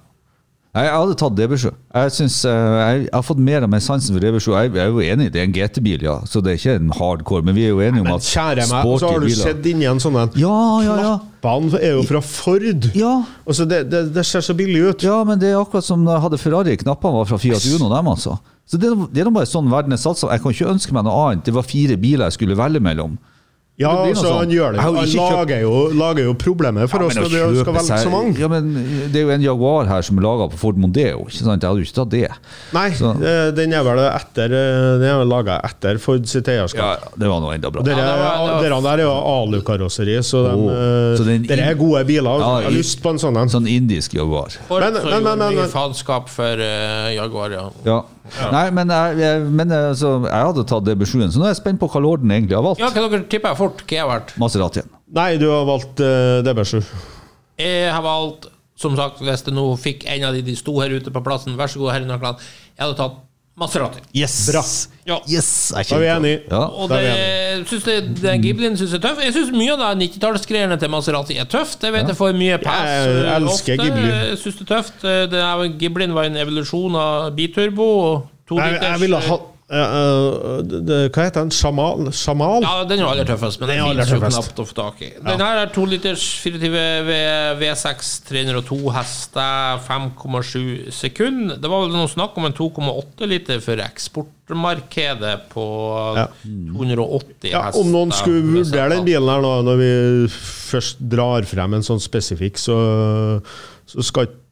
Jeg hadde tatt DB7. Jeg, synes, eh, jeg, jeg har fått mer av meg sansen for DB7. Jeg, er jo enig, det er en GT-bil, ja, så det er ikke en hardcore. Men vi er jo enige om at meg, og så har du biler sett inni en sånn en Ja, ja, ja. Knappene er jo fra Ford. Ja. Altså, det, det, det ser så billig ut. Ja, men det er akkurat som da jeg hadde Ferrari. Knappene var fra Fiat Uno, dem altså. Så det, det er bare sånn verden er satsa. Jeg kan ikke ønske meg noe annet. Det var fire biler jeg skulle velge mellom. Ja, altså, han gjør det Han lager jo, lager jo problemer for Ja, oss når vi skal velge seg- så mange. Ja, men Det er jo en Jaguar her som er laga på Ford Mondeo. Ikke sant? Jeg hadde jo ikke tatt det. Nei, Så- eh, den er vel etter eh, Den er vel laga etter Ford sitt eierskap. Ja, det var noe enda bra. Dere, Ja, det var- det var- dere der er jo alukarosseri, så, eh, så er dere er gode biler. altså. Ja, jeg har lyst på en sånn en. Sånn indisk Jaguar. Ford Men- men- men- men- men- faenskap for uh, Jaguar, ja. Ja. Nei, men, jeg, jeg, men altså, jeg hadde tatt DB7-en, så nå er jeg spent på hva lorden egentlig har valgt. Ja, hva dere tipper jeg fort hva jeg har valgt? Maseratien. Nei, du har valgt uh, DB7. Jeg har valgt, som sagt, hvis det nå fikk en av de de sto her ute på plassen, vær så god, herre Nøkland. Jeg hadde tatt Maserati. Yes! Bra. Ja. Yes, jeg Da er vi enige. Ja. Og er det, synes det, den Ghiblin synes jeg er tøff. Jeg syns mye av det 90-tallsgreiene til Maserati er tøft. Jeg vet jeg får mye pass Jeg uh, elsker ofte. Ghibli. Jeg synes det er tøft. Uh, Det er, Ghiblin var en evolusjon av biturbo. og To Jeg, liters, jeg ville ha eh, det, det- Hva heter den? Sjamal? Sjamal? Ja, den er aller tøffest, men den Den aller jo knapt å få tak i. Den her er 2 liters 24 V- V6 302 hester, 5,7 sekund. Det var vel noe snakk om en 2,8 liter for eksportmarkedet på Ja. 280 Ja, hester. om noen skulle vurdere den bilen her nå, når vi først drar frem en sånn spesifikk, så, så skal ikke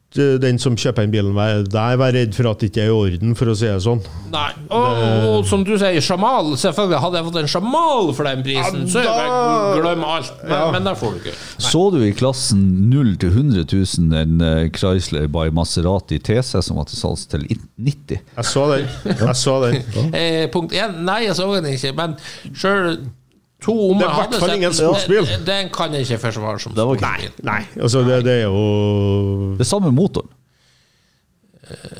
den som kjøper den bilen der være redd for at det ikke er i orden, for å si det sånn. Nei, og, og som du sier, Jamal Selvfølgelig hadde jeg fått en Jamal for den prisen, Ja, så er det da- glem alt. Men, Ja. men der får du ikke. Så du i klassen 0 til 100 000 en eh, Chrysler by Maserati TC som var til salgs til 90? Jeg så den. Jeg så den. Eh, punkt én, nei, jeg så den ikke. Men sjøl to om Det er i hvert fall ingen sportsbil. Den, den kan jeg ikke forsvare som var sportsbil. Nei, altså det, det er jo Det er samme motoren.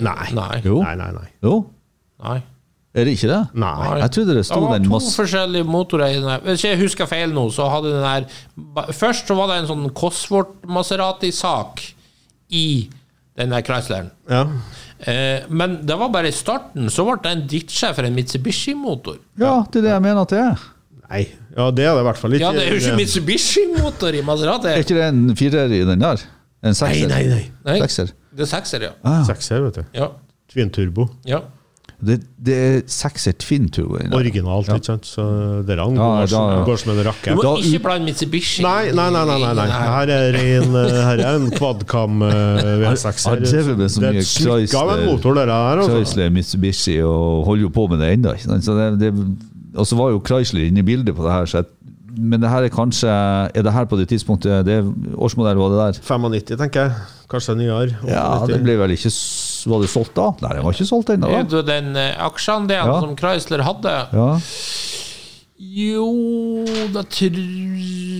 Nei. Nei. Jo. Nei, nei, nei. Jo, Nei. er det ikke det? nei. Jeg trodde det Det var to masse forskjellige motorer i den her. Hvis jeg husker feil nå, så hadde den her Først så var det en sånn Cosworth Maserati-sak i den der Chrysleren. Ja. Eh, men det var bare i starten. Så ble det en ditcha for en Mitsubishi-motor. Ja, det er det jeg mener at det er. Nei. Ja, det er det i hvert fall ikke. Ja, det er jo ikke Mitsubishi-motor i Maserati. Er ikke det en firer i den der? En Nei, sekser? nei, nei. Nei, Sekser. det er sekser, ja. Ah, ja. Sekser, vet du. Ja. Twin turbo. ja. Det, det er sekser twin turbo. Originalt, ja. Originalt, ikke sant? Så dere Ja, går, da- går som en Du må Da ikke blande Mitsubishi. Nei, nei, nei. nei, nei, nei. Her er en, eh, her er en quadcam eh, V6. Har drevet med så Det er mye et smykke av en Chrysler- motor, dere her. Altså. Chrysler, Mitsubishi og holder jo på med det ennå. Så det, det, og så var jo Chrysler inne i bildet på det her. Så jeg, men det her er kanskje Er det her på det tidspunktet det Årsmodell var det der? 95, tenker jeg. Kanskje nyere. Ja, det ble vel ikke Var det solgt da? Nei, det var ikke solgt ennå. Er det den eh, aksjeandelen Ja. som Chrysler hadde? Ja. Jo da tror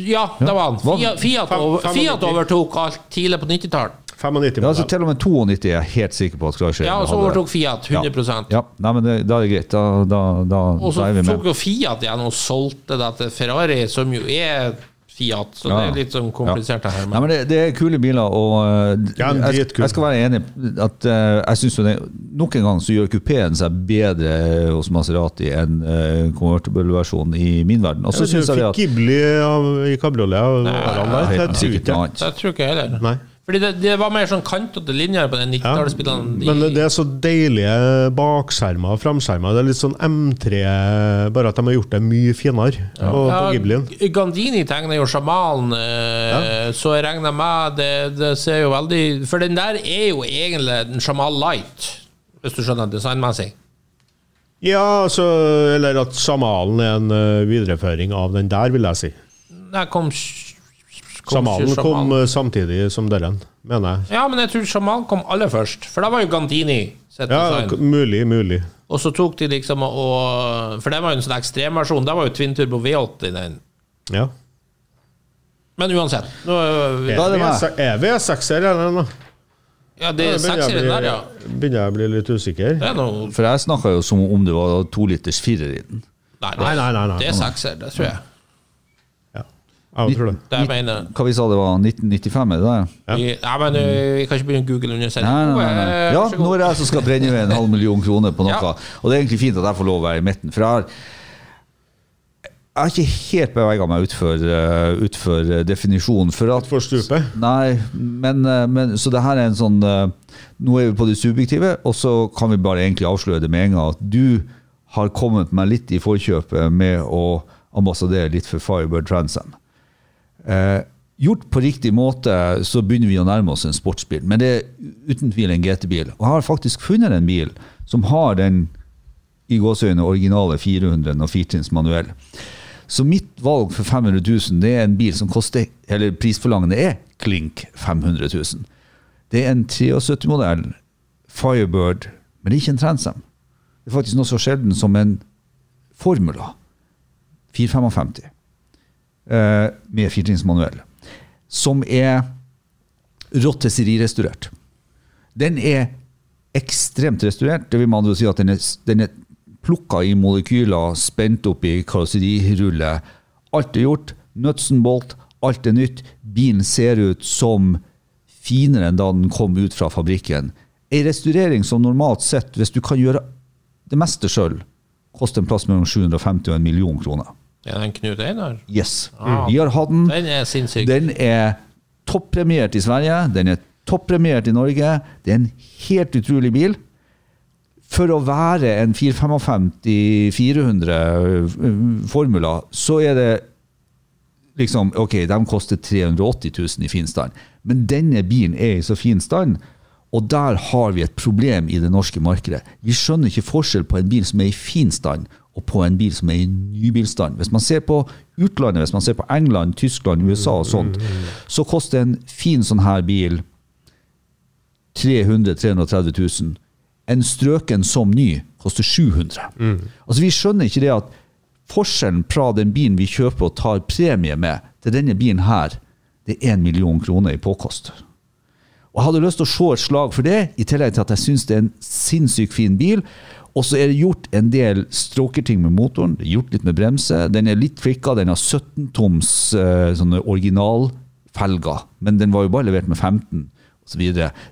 Ja, det var han. Fiat, Fiat, over, Fiat overtok alt tidlig på 90-tallet. 95 ja, altså. Til og med 92 er jeg helt sikker på at Chrysler Ja, og så overtok Fiat 100% Ja, nei, men det, da er det greit. Da, da, da, Og så da er vi tok jo Fiat igjen og solgte det til Ferrari, som jo er Fiat, så Ja. det er litt sånn komplisert det her. Nei, Men men det, det er kule biler, og uh, Ja, jeg, jeg skal være enig at uh, jeg det, Nok en gang så gjør kupeen seg bedre hos Maserati enn uh, convertible-versjonen i min verden. Og så Jeg jeg at Ghibli av- i kabriolet av årene der. det tror ikke jeg heller. Nei. Fordi det, det var mer sånn kantete linjer på den 90-tallsspillene. Ja, Men det er så deilige bakskjermer og framskjermer. Det er litt sånn M3, bare at de har gjort det mye finere på, på Ghiblien. Ja, Gandini tegner jo sjamanen, ja. så jeg regner med det, det ser jo veldig For den der er jo egentlig en sjamal light, hvis du skjønner designmessig. Ja, altså, eller at sjamalen er en eh, videreføring av den der, vil jeg si. Der kom, kom Samalen kom eh, samtidig som Døren, mener jeg. Ja, men jeg tror sjamal kom aller først, for da var jo Gandini sitt Ja, design. mulig, mulig. Og så tok de liksom og For det var jo en sånn ekstremversjon. Det var jo Twin Turbo V8 i den. Ja. Men uansett. Nå, er- Da er det meg. Er V6-er, eller noe? ja, det er sekseren der, ja. Begynner jeg å bli litt usikker. Det er noe For jeg snakka jo som om det var to liters firer i den. Nei, Nei, nei, nei, nei. det er sekser, det tror jeg. Ja, jeg tror det. Det jeg mener Hva vi sa det var 1995, er det det? Ja. vi, Nei, men øh, vi kan ikke begynne å google under sending. nei. Ja, nå er det jeg som skal brenne ved en halv million kroner på noe. Ja. Og det er egentlig fint at jeg får lov å være i midten. For jeg har, jeg har ikke helt bevega meg utfor, utfor eh, definisjonen. For at For stupet. Nei, men, eh, men Så det her er en sånn eh, Nå er vi på det subjektive, og så kan vi bare egentlig avsløre det med en gang at du har kommet meg litt i forkjøpet med å ambassadere litt for Firebird Transam. Eh, gjort på riktig måte så begynner vi å nærme oss en sportsbil, men det er uten tvil en GT-bil. Og jeg har faktisk funnet en bil som har den i gåseøyne originale 400 og firtrinns manuell. Så mitt valg for 500 000 det er en bil som koster, eller prisforlangende er klink 500 000. Det er en 73-modell Firebird, men det er ikke en Transam. Det er faktisk noe så sjelden som en Formula 455 eh, med firetrinnsmanuell. som er rottesserirestaurert. Den er ekstremt restaurert. Det vil man si at den er, den er plukka i molekyler, spent opp i karosserirulle. Alt er gjort. Nuts and bolt. Alt er nytt. Bilen ser ut som finere enn da den kom ut fra fabrikken. Ei restaurering som normalt sett, hvis du kan gjøre det meste sjøl, koster en plass mellom 750 og en million kroner. Er det en Knut Einar? Yes. Ah. Vi har hatt den. Den er sinnssyk. Den er toppremiert i Sverige. Den er toppremiert i Norge. Det er en helt utrolig bil. For å være en 455-400 Formula, så er det liksom Ok, de koster 380 000 i fin stand, men denne bilen er i så fin stand. Og der har vi et problem i det norske markedet. Vi skjønner ikke forskjell på en bil som er i fin stand, og på en bil som er i nybilstand. Hvis man ser på utlandet, hvis man ser på England, Tyskland, USA og sånt, så koster en fin sånn her bil 300 330 000. En strøken som ny koster 700 Altså Vi skjønner ikke det at forskjellen fra den bilen vi kjøper og tar premie med, til denne bilen her, det er 1 million kroner i påkost. Og Jeg hadde lyst til å se et slag for det, i tillegg til at jeg syns det er en sinnssykt fin bil. Og så er det gjort en del strokerting med motoren. Gjort litt med bremse. Den er litt flikka, Den har 17-toms eh, sånne originalfelger, men den var jo bare levert med 15 osv.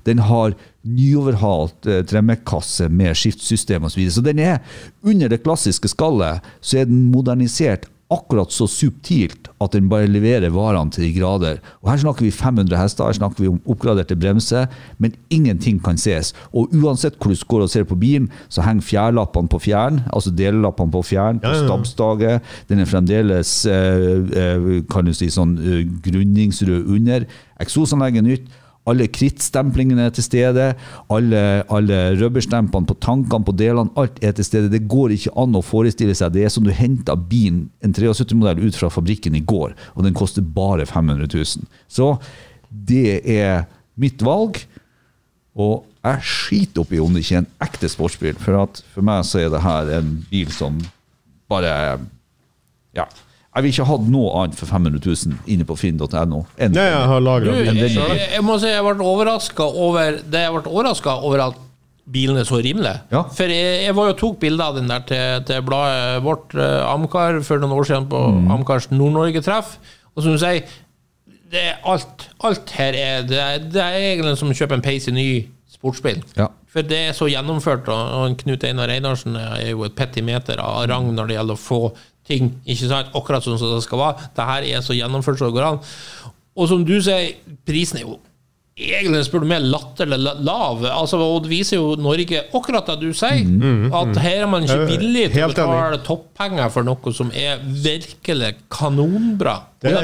Den har nyoverhalt eh, tremmekasse med skiftsystem osv. Så, videre. så den er under det klassiske skallet, så er den modernisert akkurat så subtilt at den bare leverer varene til de grader. Og Her snakker vi 500 hester, her snakker vi om oppgraderte bremser, men ingenting kan ses. Og uansett hvor du går og ser på bilen, så henger fjærlappene på fjæren, altså delelappene på fjæren, på stabsdaget. Den er fremdeles eh, eh, kan du si sånn eh, grunningsrød under. Eksosanlegget er nytt. Alle krittstemplingene er til stede. Alle, alle rubberstempene på tankene på delene, alt er til stede. Det går ikke an å forestille seg. Det er som du henta bilen, en 73-modell, ut fra fabrikken i går, og den koster bare 500 000. Så det er mitt valg. Og jeg skiter oppi om det ikke er en ekte sportsbil, for for meg så er det her en bil som bare Ja. Jeg vil ikke hatt noe annet for 500 000 inne på finn.no. enn Ja, jeg har Du, lagra jeg, jeg, må si jeg ble overraska over Det jeg ble overraska over at bilen er så rimelig. Ja. For jeg, jeg var jo tok bilder av den der til, til bladet vårt, eh, Amcar, for noen år siden på Mm. Amcars Nord-Norge-treff. Og som du sier, det er alt, alt her er det, er det er egentlig som å kjøpe en peis i ny sportsbil. Ja. For det er så gjennomført, og og Knut Einar Einarsen er jo et petimeter av rang når det gjelder å få ting ikke sant, akkurat sånn som det skal være. Det her er så gjennomført som det går an. Og som du sier, prisen er jo egentlig spør du meg latterlig la- lav. Altså, og det viser jo Norge akkurat det du sier, at her er man ikke villig til å betale toppenger for noe som er virkelig kanonbra. Det er,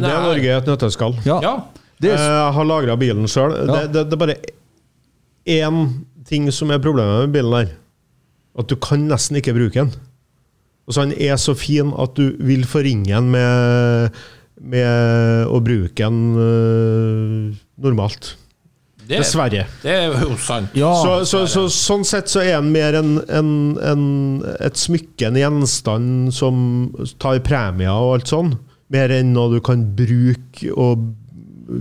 det er. Norge i et nøtteskall. Ja. Ja. Eh, er, Jeg har lagra bilen sjøl. Ja. Det, det, det er bare én ting som er problemet med bilen her. At du kan nesten ikke bruke den. Og så Han er så fin at du vil forringe han med, med å bruke han øh, normalt. Det, Dessverre. det er jo sant. ja, så, så, så, sånn sett så er den mer en, en, en, et smykke, en gjenstand som tar premier og alt sånn, mer enn noe du kan bruke og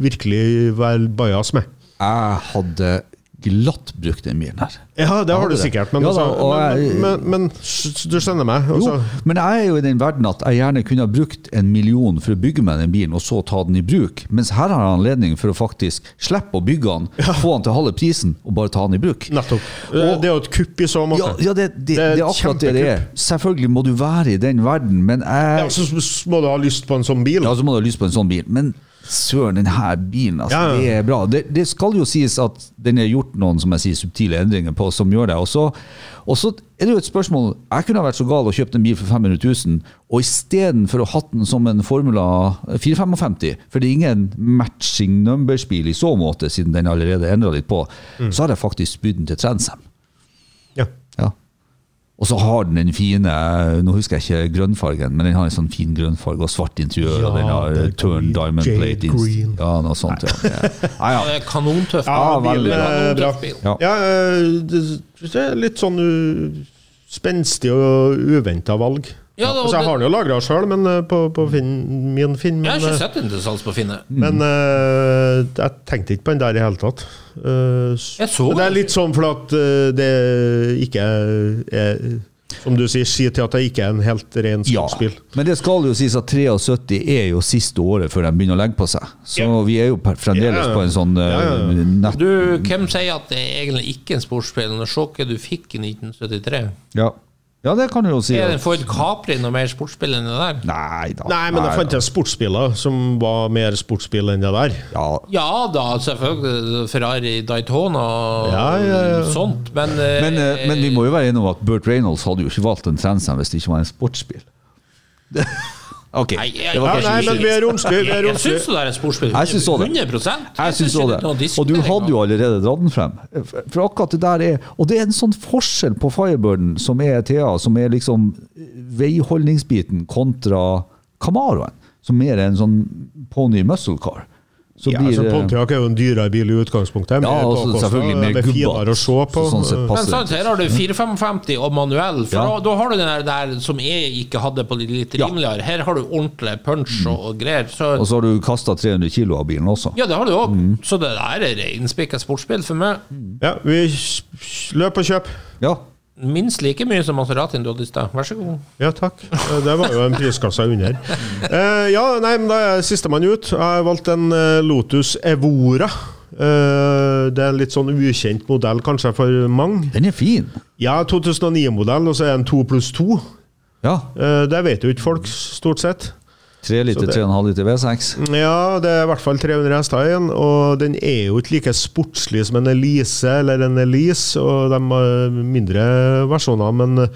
virkelig være bajas med. jeg hadde glatt brukt den bilen her. Ja, det har du sikkert, men, Ja da, altså, og men, jeg- men, men, s- du skjønner meg? Jo, Altså, men jeg er jo i den verden at jeg gjerne kunne ha brukt en million for å bygge meg den bilen, og så ta den i bruk. Mens her har jeg anledning for å faktisk slippe å bygge den, få den til halve prisen, og bare ta den i bruk. nettopp. det er jo et kupp i så måte. Ja, ja det, det, det er akkurat det det er. Selvfølgelig må du være i den verden, men jeg Ja, så må du ha lyst på en sånn bil. Ja, så må du ha lyst på en sånn bil. Men søren, den her bilen, altså, Ja, ja. det er bra. Det, det skal jo sies at den er gjort noen som jeg sier, subtile endringer på, som gjør det. Og så, er det jo et spørsmål Jeg kunne ha vært så gal og kjøpt en bil for 500 000, og istedenfor å ha den som en Formula 455, for det er ingen matching numbers-bil i så måte, siden den allerede er endra litt på, Mm. så har jeg faktisk bydd den til Trensheim. Ja. Ja. Og så har den den fine Nå husker jeg ikke grønnfargen, men den har en sånn fin grønnfarge og svart interiør. og den Ja, har det turn diamond jade plate green. Ja, noe sånt. Ja. Ja, ja. Kanontøff. er. Ja, veldig bilen er bra. Ja. Ja, det det er litt sånn uh, spenstig og uventa valg. Ja, da, altså, jeg har den jo lagra sjøl, men uh, på, på Finn, min Finn. Jeg har ikke uh, sett den til salgs på Finne. men uh, jeg tenkte ikke på den der i hele tatt. Uh, Jeg så men det er litt sånn for at uh, det ikke er Som du sier, sier til at det ikke er en helt ren Ja, men det skal jo sies at 73 er jo siste året før de begynner å legge på seg. Så Ja. vi er jo fremdeles Ja. på en sånn uh, Ja, ja. nett... Du, hvem sier at det er egentlig ikke en sportsbil? Når sjokket du fikk i 1973 Ja. Ja, det kan du jo si. Er den Ford Capri noe mer sportsbil enn det der? Nei da. Nei, men det fantes sportsbiler som var mer sportsbil enn det der. Ja, Ja da, selvfølgelig. Ferrari Daytona og Ja, ja, ja. sånt, men Men, eh, men vi må jo være enige om at Burt Reynolds hadde jo ikke valgt en Transam hvis det ikke var en sportsbil. Ok, Nei, jeg- det var Ja, kanskje nei, men vi er romslige. Vi er Jeg syns det er en. Jeg syns det. 100 Jeg syns det. Og du hadde jo allerede dratt den frem. For akkurat det der er Og det er en sånn forskjell på Firebirden, som er Thea, som er liksom veiholdningsbiten, kontra Camaroen, som mer er en sånn pony muscle car. Så Ja, blir altså, Pontiac er jo en dyrere bil i utgangspunktet. Ja, også påkostet, selvfølgelig mer det er finere å se på. Så sånn sett passer Men sant, her har du 455 og manuell, for Ja. da, da har du den der, der som jeg ikke hadde på litt, litt rimeligere. Her har du ordentlig punch og, og greier. Så, Og så har du kasta 300 kilo av bilen også. ja, det har du òg. Mm. Så det der er reinspikka sportsbil for meg. Ja, vi løper løp og kjøp. Ja. Minst like mye som Maseratien du hadde i stad. Vær så god. Ja, takk. Eh, Det var jo en priskasse under. Uh, ja, nei, men da er jeg sistemann ut. Jeg har valgt en eh, Lotus Evora. Uh, det er en litt sånn ukjent modell kanskje for mange. Den er fin. Ja, 2009-modell, og så er det en 2 pluss 2. Ja. Uh, Det vet jo ikke folk, stort sett. 3 liter, tre og en 3,5 liter V6. Ja, det er i hvert fall 300 hester i den, og den er jo ikke like sportslig som en Elise eller en Elise, og de har mindre versjoner, men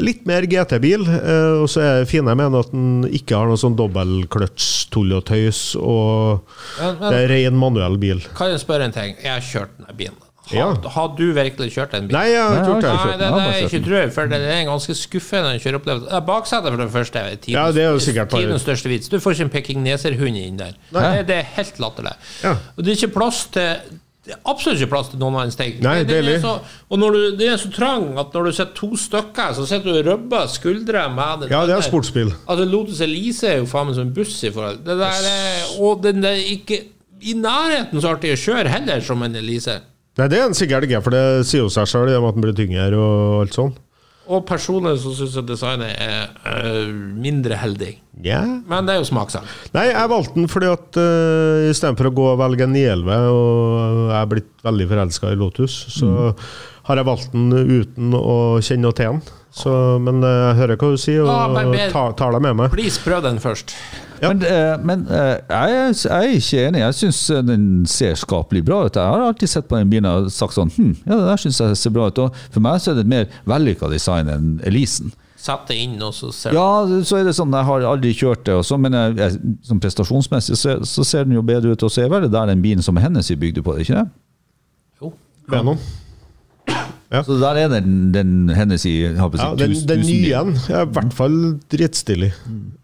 litt mer GT-bil. eh, Og så er det fine med den at den ikke har noe sånn dobbeltkløtsj-tull og tøys, og Men, det men er ren manuell bil. kan jeg spørre en ting? Jeg har kjørt denne bilen. Har, Ja. har du virkelig kjørt den bilen? Nei, jeg har ikke gjort det. Nei, det, det er ikke den. for det er en ganske skuffende kjøreopplevelse. Eh, Baksetet for det første er tidens, Ja, det er jo sikkert bare- tidens største vits. Du får ikke en pekingneserhund inn der. Nei. Det, det er helt latterlig. Ja. Og det er ikke plass til det er absolutt ikke plass til noen annen steg. Nei, Det- det er så- Og når du, det er så trang at når du sitter to stykker, så sitter du og rubber skuldre med den Ja, det er sportsbil. Altså, Lotus Elise er jo faen meg som en buss i forhold Det der er, Og den er ikke i nærheten så artig å kjøre heller som en Elise. Nei, det er sikkert ikke, for det sier jo seg sjøl at den blir tyngre og alt sånn. Og personlig så syns jeg designet er øh, mindre heldig. Yeah. Men det er jo smakssak. Nei, jeg valgte den fordi at uh, istedenfor å gå og velge en 911, og jeg er blitt veldig forelska i Lotus, så har jeg valgt den uten å kjenne noe til den. Så, men eh, jeg hører hva du sier, og mer- tar, tar det med meg. Please, prøv den først. Ja. Men, eh, men eh, jeg, er- jeg er ikke enig. Jeg syns den ser skapelig bra ut. Jeg har alltid sett på den bilen og sagt sånn hm, ja, det der syns jeg ser bra ut. Og for meg så er det et mer vellykka design enn Elisen. Sett det inn, og så ser du. Ja, så er det sånn, jeg har aldri kjørt det, og så, men jeg, jeg, som prestasjonsmessig så, så ser den jo bedre ut. Og så er vel det der den bilen som hennes er bygd på, ikke det? Jo. Venom. Så der er den, den hennes i Ja, den, tusen- den nye er i hvert fall dritstilig.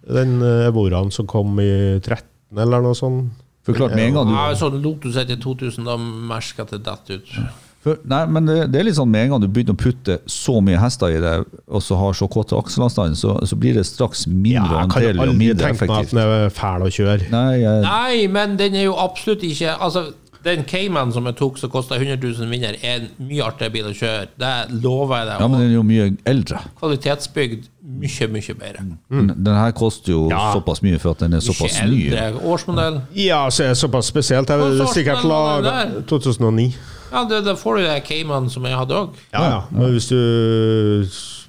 Den uh, Evoraen som kom i 13, eller noe sånt. Forklart med en gang du Ja, sånn Lotus etter 2000, da merka det detter ut. For, nei, men det, det er litt sånn med en gang du begynner å putte så mye hester i det, og så har så korte akselavstand, så, så blir det straks mindre Ja, mindre jeg kan jo aldri tenke meg at den er fæl å kjøre. Nei, jeg, Nei, men den er jo absolutt ikke Altså, den Cayman som jeg tok, som kosta 100 000 vinner, er en mye artigere bil å kjøre. Det lover jeg deg. ja, men den er jo mye eldre. Kvalitetsbygd mye, mye bedre. Den, den her koster jo Ja. såpass mye for at den er såpass Mye ny. Årsmodell. Ja, så er det såpass spesielt. Jeg vil sikkert lage laga 2009. Ja, det, da får du den Cayman som jeg hadde òg. Ja, ja. Men hvis du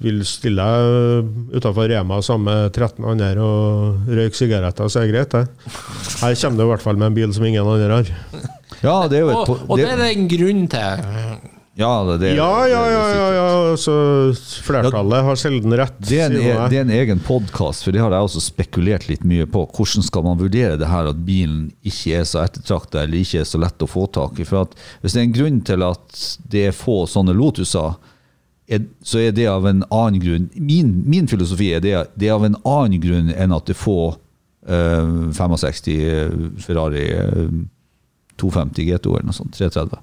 vil stille deg utafor Rema sammen med 13 andre og røyke sigaretter, så er det greit, det. Her kommer du i hvert fall med en bil som ingen andre har. Ja, det er jo et Og, og det er det en grunn til. Ja, det, det, Ja, ja, ja, ja, ja. Så flertallet har sjelden rett. Det er, en, e- det er en egen podkast, for det har jeg også spekulert litt mye på. Hvordan skal man vurdere det her at bilen ikke er så ettertrakta eller ikke er så lett å få tak i? For at Hvis det er en grunn til at det er få sånne Lotuser, er, så er det av en annen grunn. Min, min filosofi er det, det er av en annen grunn enn at det er få øh, 65 Ferrari eh, 250 GTO eller noe sånt. 330.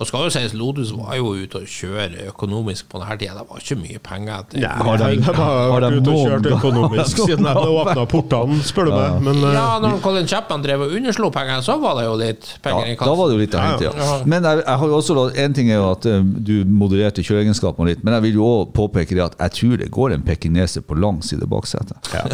Og skal jo sies, Lotus var jo ute og kjøre økonomisk på denne tida. Det var ikke mye penger. til Nei, har har vært de ute og kjørt økonomisk siden de åpna portene, spør du meg. Men eh, Ja, når Colin Chapman drev og underslo penger, så var det jo litt penger i Ja, da var det jo litt å Ja, hente, ja. ja. Men jeg, jeg har jo også, en ting er jo at eh, du modererte kjøreegenskapene litt, men jeg vil jo også påpeke det at jeg tror det går en pekineser på lang side baksetet. ja,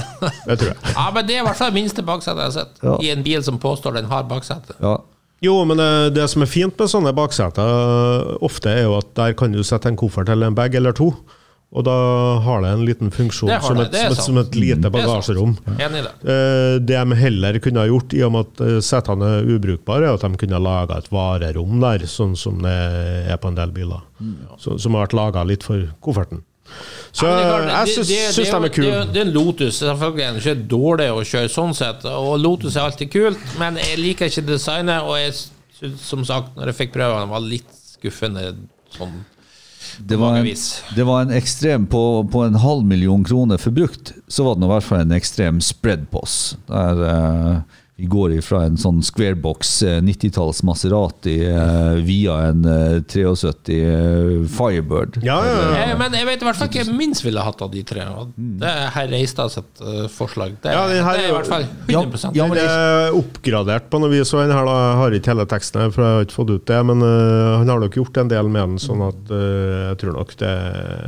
det tror jeg. Ja, men det er i hvert fall det minste baksetet jeg har sett. Ja. I en bil som påstår den har baksete. Ja. Jo, men eh, det som er fint med sånne bakseter, eh, ofte er jo at der kan du sette en koffert eller en bag eller to. Og da har det en liten funksjon som et, som, et, som et lite er bagasjerom. Det. Eh, Det de heller kunne ha gjort, i og med at eh, setene er ubrukbare, er at de kunne ha laga et varerom der, sånn som det er på en del biler. Så, som har vært laga litt for kofferten. Så Ja, det klart, jeg syns, det- det syns jo- de er Det, kule. det er en Lotus. Selvfølgelig er den ikke dårlig å kjøre sånn sett, og Lotus er alltid kult, men jeg liker ikke designet, og jeg syns som sagt, når jeg fikk prøve den, var litt skuffende sånn Det, var en, det var en ekstrem på, på en halv million kroner forbrukt, så var det i hvert fall en ekstrem spread på oss. Der eh, vi går ifra en sånn squarebox eh, 90-talls Maserati eh, via en eh, 73 eh, Firebird. Ja, ja, ja. Jeg, Men jeg vet i hvert fall ikke jeg minst ville hatt av de tre. Det er herr Reistads eh, forslag. Det, Ja, den her det er i hvert fall 100 ja, men Det er oppgradert på noe vis, Han her da, har ikke hele teksten her, for jeg har ikke fått ut det, men han har nok gjort en del med den, sånn at jeg tror nok det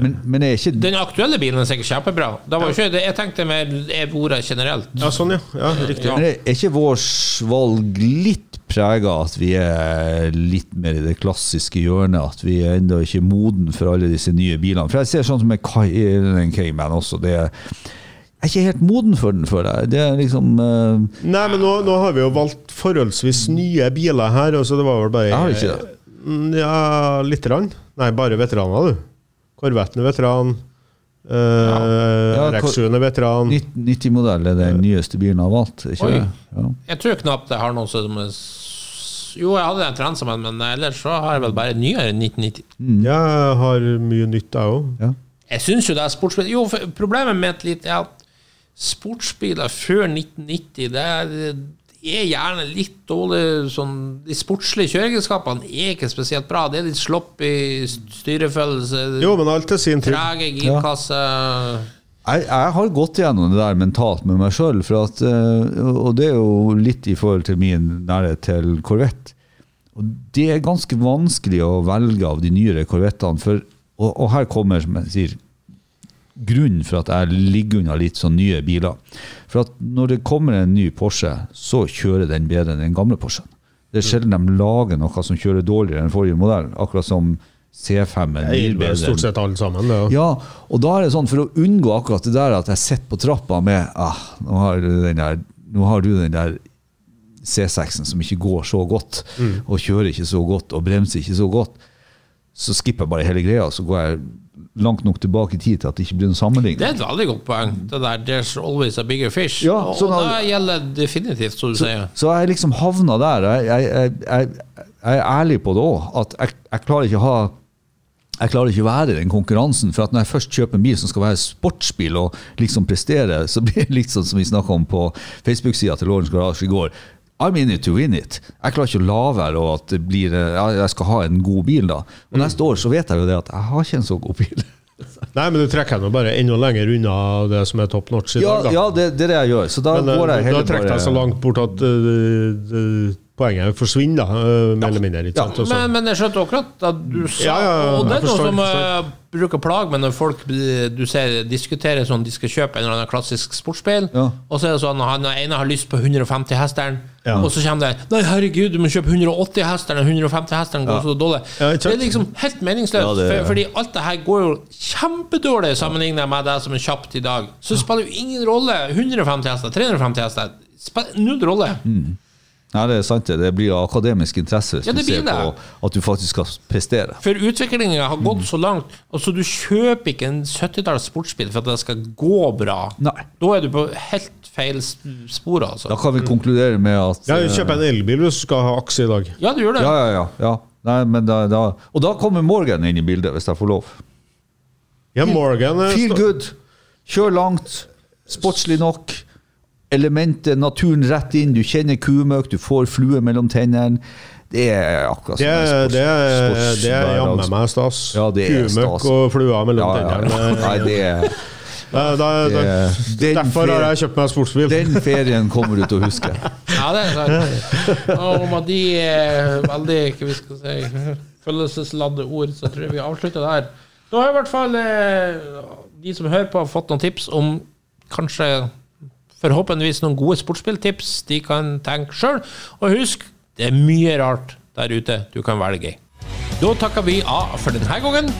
Men, men er ikke Den aktuelle bilen er sikkert kjempebra. Det var jo ikke, jeg tenkte mer Evora generelt. Ja, sånn, ja. ja riktig. Ja. Men er ikke vårt valg litt prega at vi er litt mer i det klassiske hjørnet. At vi er ennå ikke moden for alle disse nye bilene. For jeg ser sånn som den Cayman også. det er jeg er ikke helt moden for den, føler jeg. Det liksom uh, Nei, men nå, nå har vi jo valgt forholdsvis nye biler her, så det var vel bare Jeg har ikke det. Mm, Ja, lite grann. Nei, bare veteraner, du. Korvetten er veteran. Uh, Ja, Rex-7 er veteran. 1990-modell er den nyeste bilen jeg har valgt. Ikke Oi. det? Ja. Jeg tror knapt jeg har noen som er Jo, jeg hadde en Transamen, men ellers så har jeg vel bare nyere enn 1990. Mm. jeg har mye nytt, jeg òg. Ja. Jeg syns jo det er sportsbil Jo, problemet med litt er at sportsbiler før 1990, det er, er gjerne litt dårlig sånn De sportslige kjøreegenskapene er ikke spesielt bra. Det er litt sloppy styrefølelse, Jo, men alt til sin tid. trege girkasse Jeg, jeg har gått gjennom det der mentalt med meg sjøl, og det er jo litt i forhold til min nærhet til Corvette. Og det er ganske vanskelig å velge av de nyere Corvettene, for, og, og her kommer, som jeg sier, grunnen for at jeg ligger unna litt sånn nye biler. For at når det kommer en ny Porsche, så kjører den bedre enn den gamle Porschen. Det er sjelden de lager noe som kjører dårligere enn forrige modell, akkurat som C5 er Jeg mye gir bedre. stort sett alle sammen. Det, ja. ja, og da er det sånn, for å unngå akkurat det der at jeg sitter på trappa med ah, nå, har du den der, har du den der C6-en som ikke går så godt, og kjører ikke så godt, og bremser ikke så godt, så skipper jeg bare hele greia, så går jeg langt nok tilbake i tid til at det ikke blir noen Det er et veldig godt poeng. Det der 'there's always a bigger fish'. Ja, og sånn det gjelder definitivt, som du sier. Så jeg liksom havna der. Jeg, jeg, jeg, jeg, er ærlig på det òg, at jeg, klarer ikke å ha jeg klarer ikke å være i den konkurransen. For at når jeg først kjøper en bil som skal være sportsbil og liksom prestere, så blir det litt sånn som vi snakka om på Facebook-sida til Lawrence Garage i går. I'm in it to win it. Jeg klarer ikke å la være og at det blir, jeg skal ha en god bil da. Og neste år så vet jeg jo det at jeg har ikke en så god bil. Nei, men du trekker nå bare enda lenger unna det som er top notch i Ja, dag. da. ja det, det er det jeg gjør. Så da Men eh, går jeg da heller trekker jeg så langt bort at uh, det- poenget forsvinner, da, eh, mer eller mindre. Ikke Ja, sant? Men, men jeg skjønte akkurat at du sa Ja, ja, ja, Og det er noe som eh, bruker plage meg når folk du ser, diskuterer sånn de skal kjøpe en eller annen klassisk sportsbil, Ja. og så er det sånn han ene har lyst på 150 hesteren, Ja. og så kommer det Nei, herregud, du må kjøpe 180 hesteren, 150 hesteren går så dårlig. Ja, det er liksom helt meningsløst, Ja, for, fordi alt det her går jo kjempedårlig sammenlignet med det som er kjapt i dag. Så det spiller jo ingen rolle. 150 hester, 350 hester, spiller null rolle. Nei, det er sant. det. Det blir akademisk interesse hvis Ja, du ser på at du faktisk skal prestere. For utviklingen har gått så langt. Altså Du kjøper ikke en 70-talls sportsbil for at det skal gå bra. Nei. Da er du på helt feil spor, altså. Da kan vi konkludere med at Ja, eh, Kjøp en elbil hvis du skal ha aksje i dag. Ja, du gjør det. Ja, ja, ja. ja. Nei, men da, da, og da kommer Morgan inn i bildet, hvis jeg får lov. Ja, Morgan Feel good. Kjør langt. Sportslig nok. Elementet, naturen rett inn. Du kjenner kumøkk, du får flue mellom tennene. Det er akkurat som er- sports- det, er- sports- det er jammen meg stas. Ja, Kumøkk og flua mellom Ja, ja, tennene. Nei, det er, Da- da- det da- er den Derfor har jeg kjøpt meg sportsbil. Den ferien kommer du til å huske. Ja, det er sant. Og med de veldig hva vi skal si, følelsesladde ord, så tror jeg vi avslutter der. Da har i hvert fall eh, de som hører på, fått noen tips om kanskje forhåpentligvis noen gode sportsspilltips de kan tenke sjøl. Og husk, det er mye rart der ute du kan velge i. Da takker vi av for denne gangen.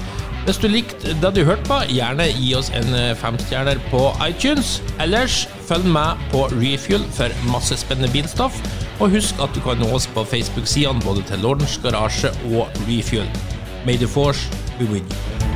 Hvis du likte det du hørte på, gjerne gi oss en eh, femstjerner på iTunes. Ellers følg med på Refuel for masse spennende bilstoff. Og husk at du kan nå oss på Facebook-sidene både til Lordens Garasje og Refuel. May the force be with you.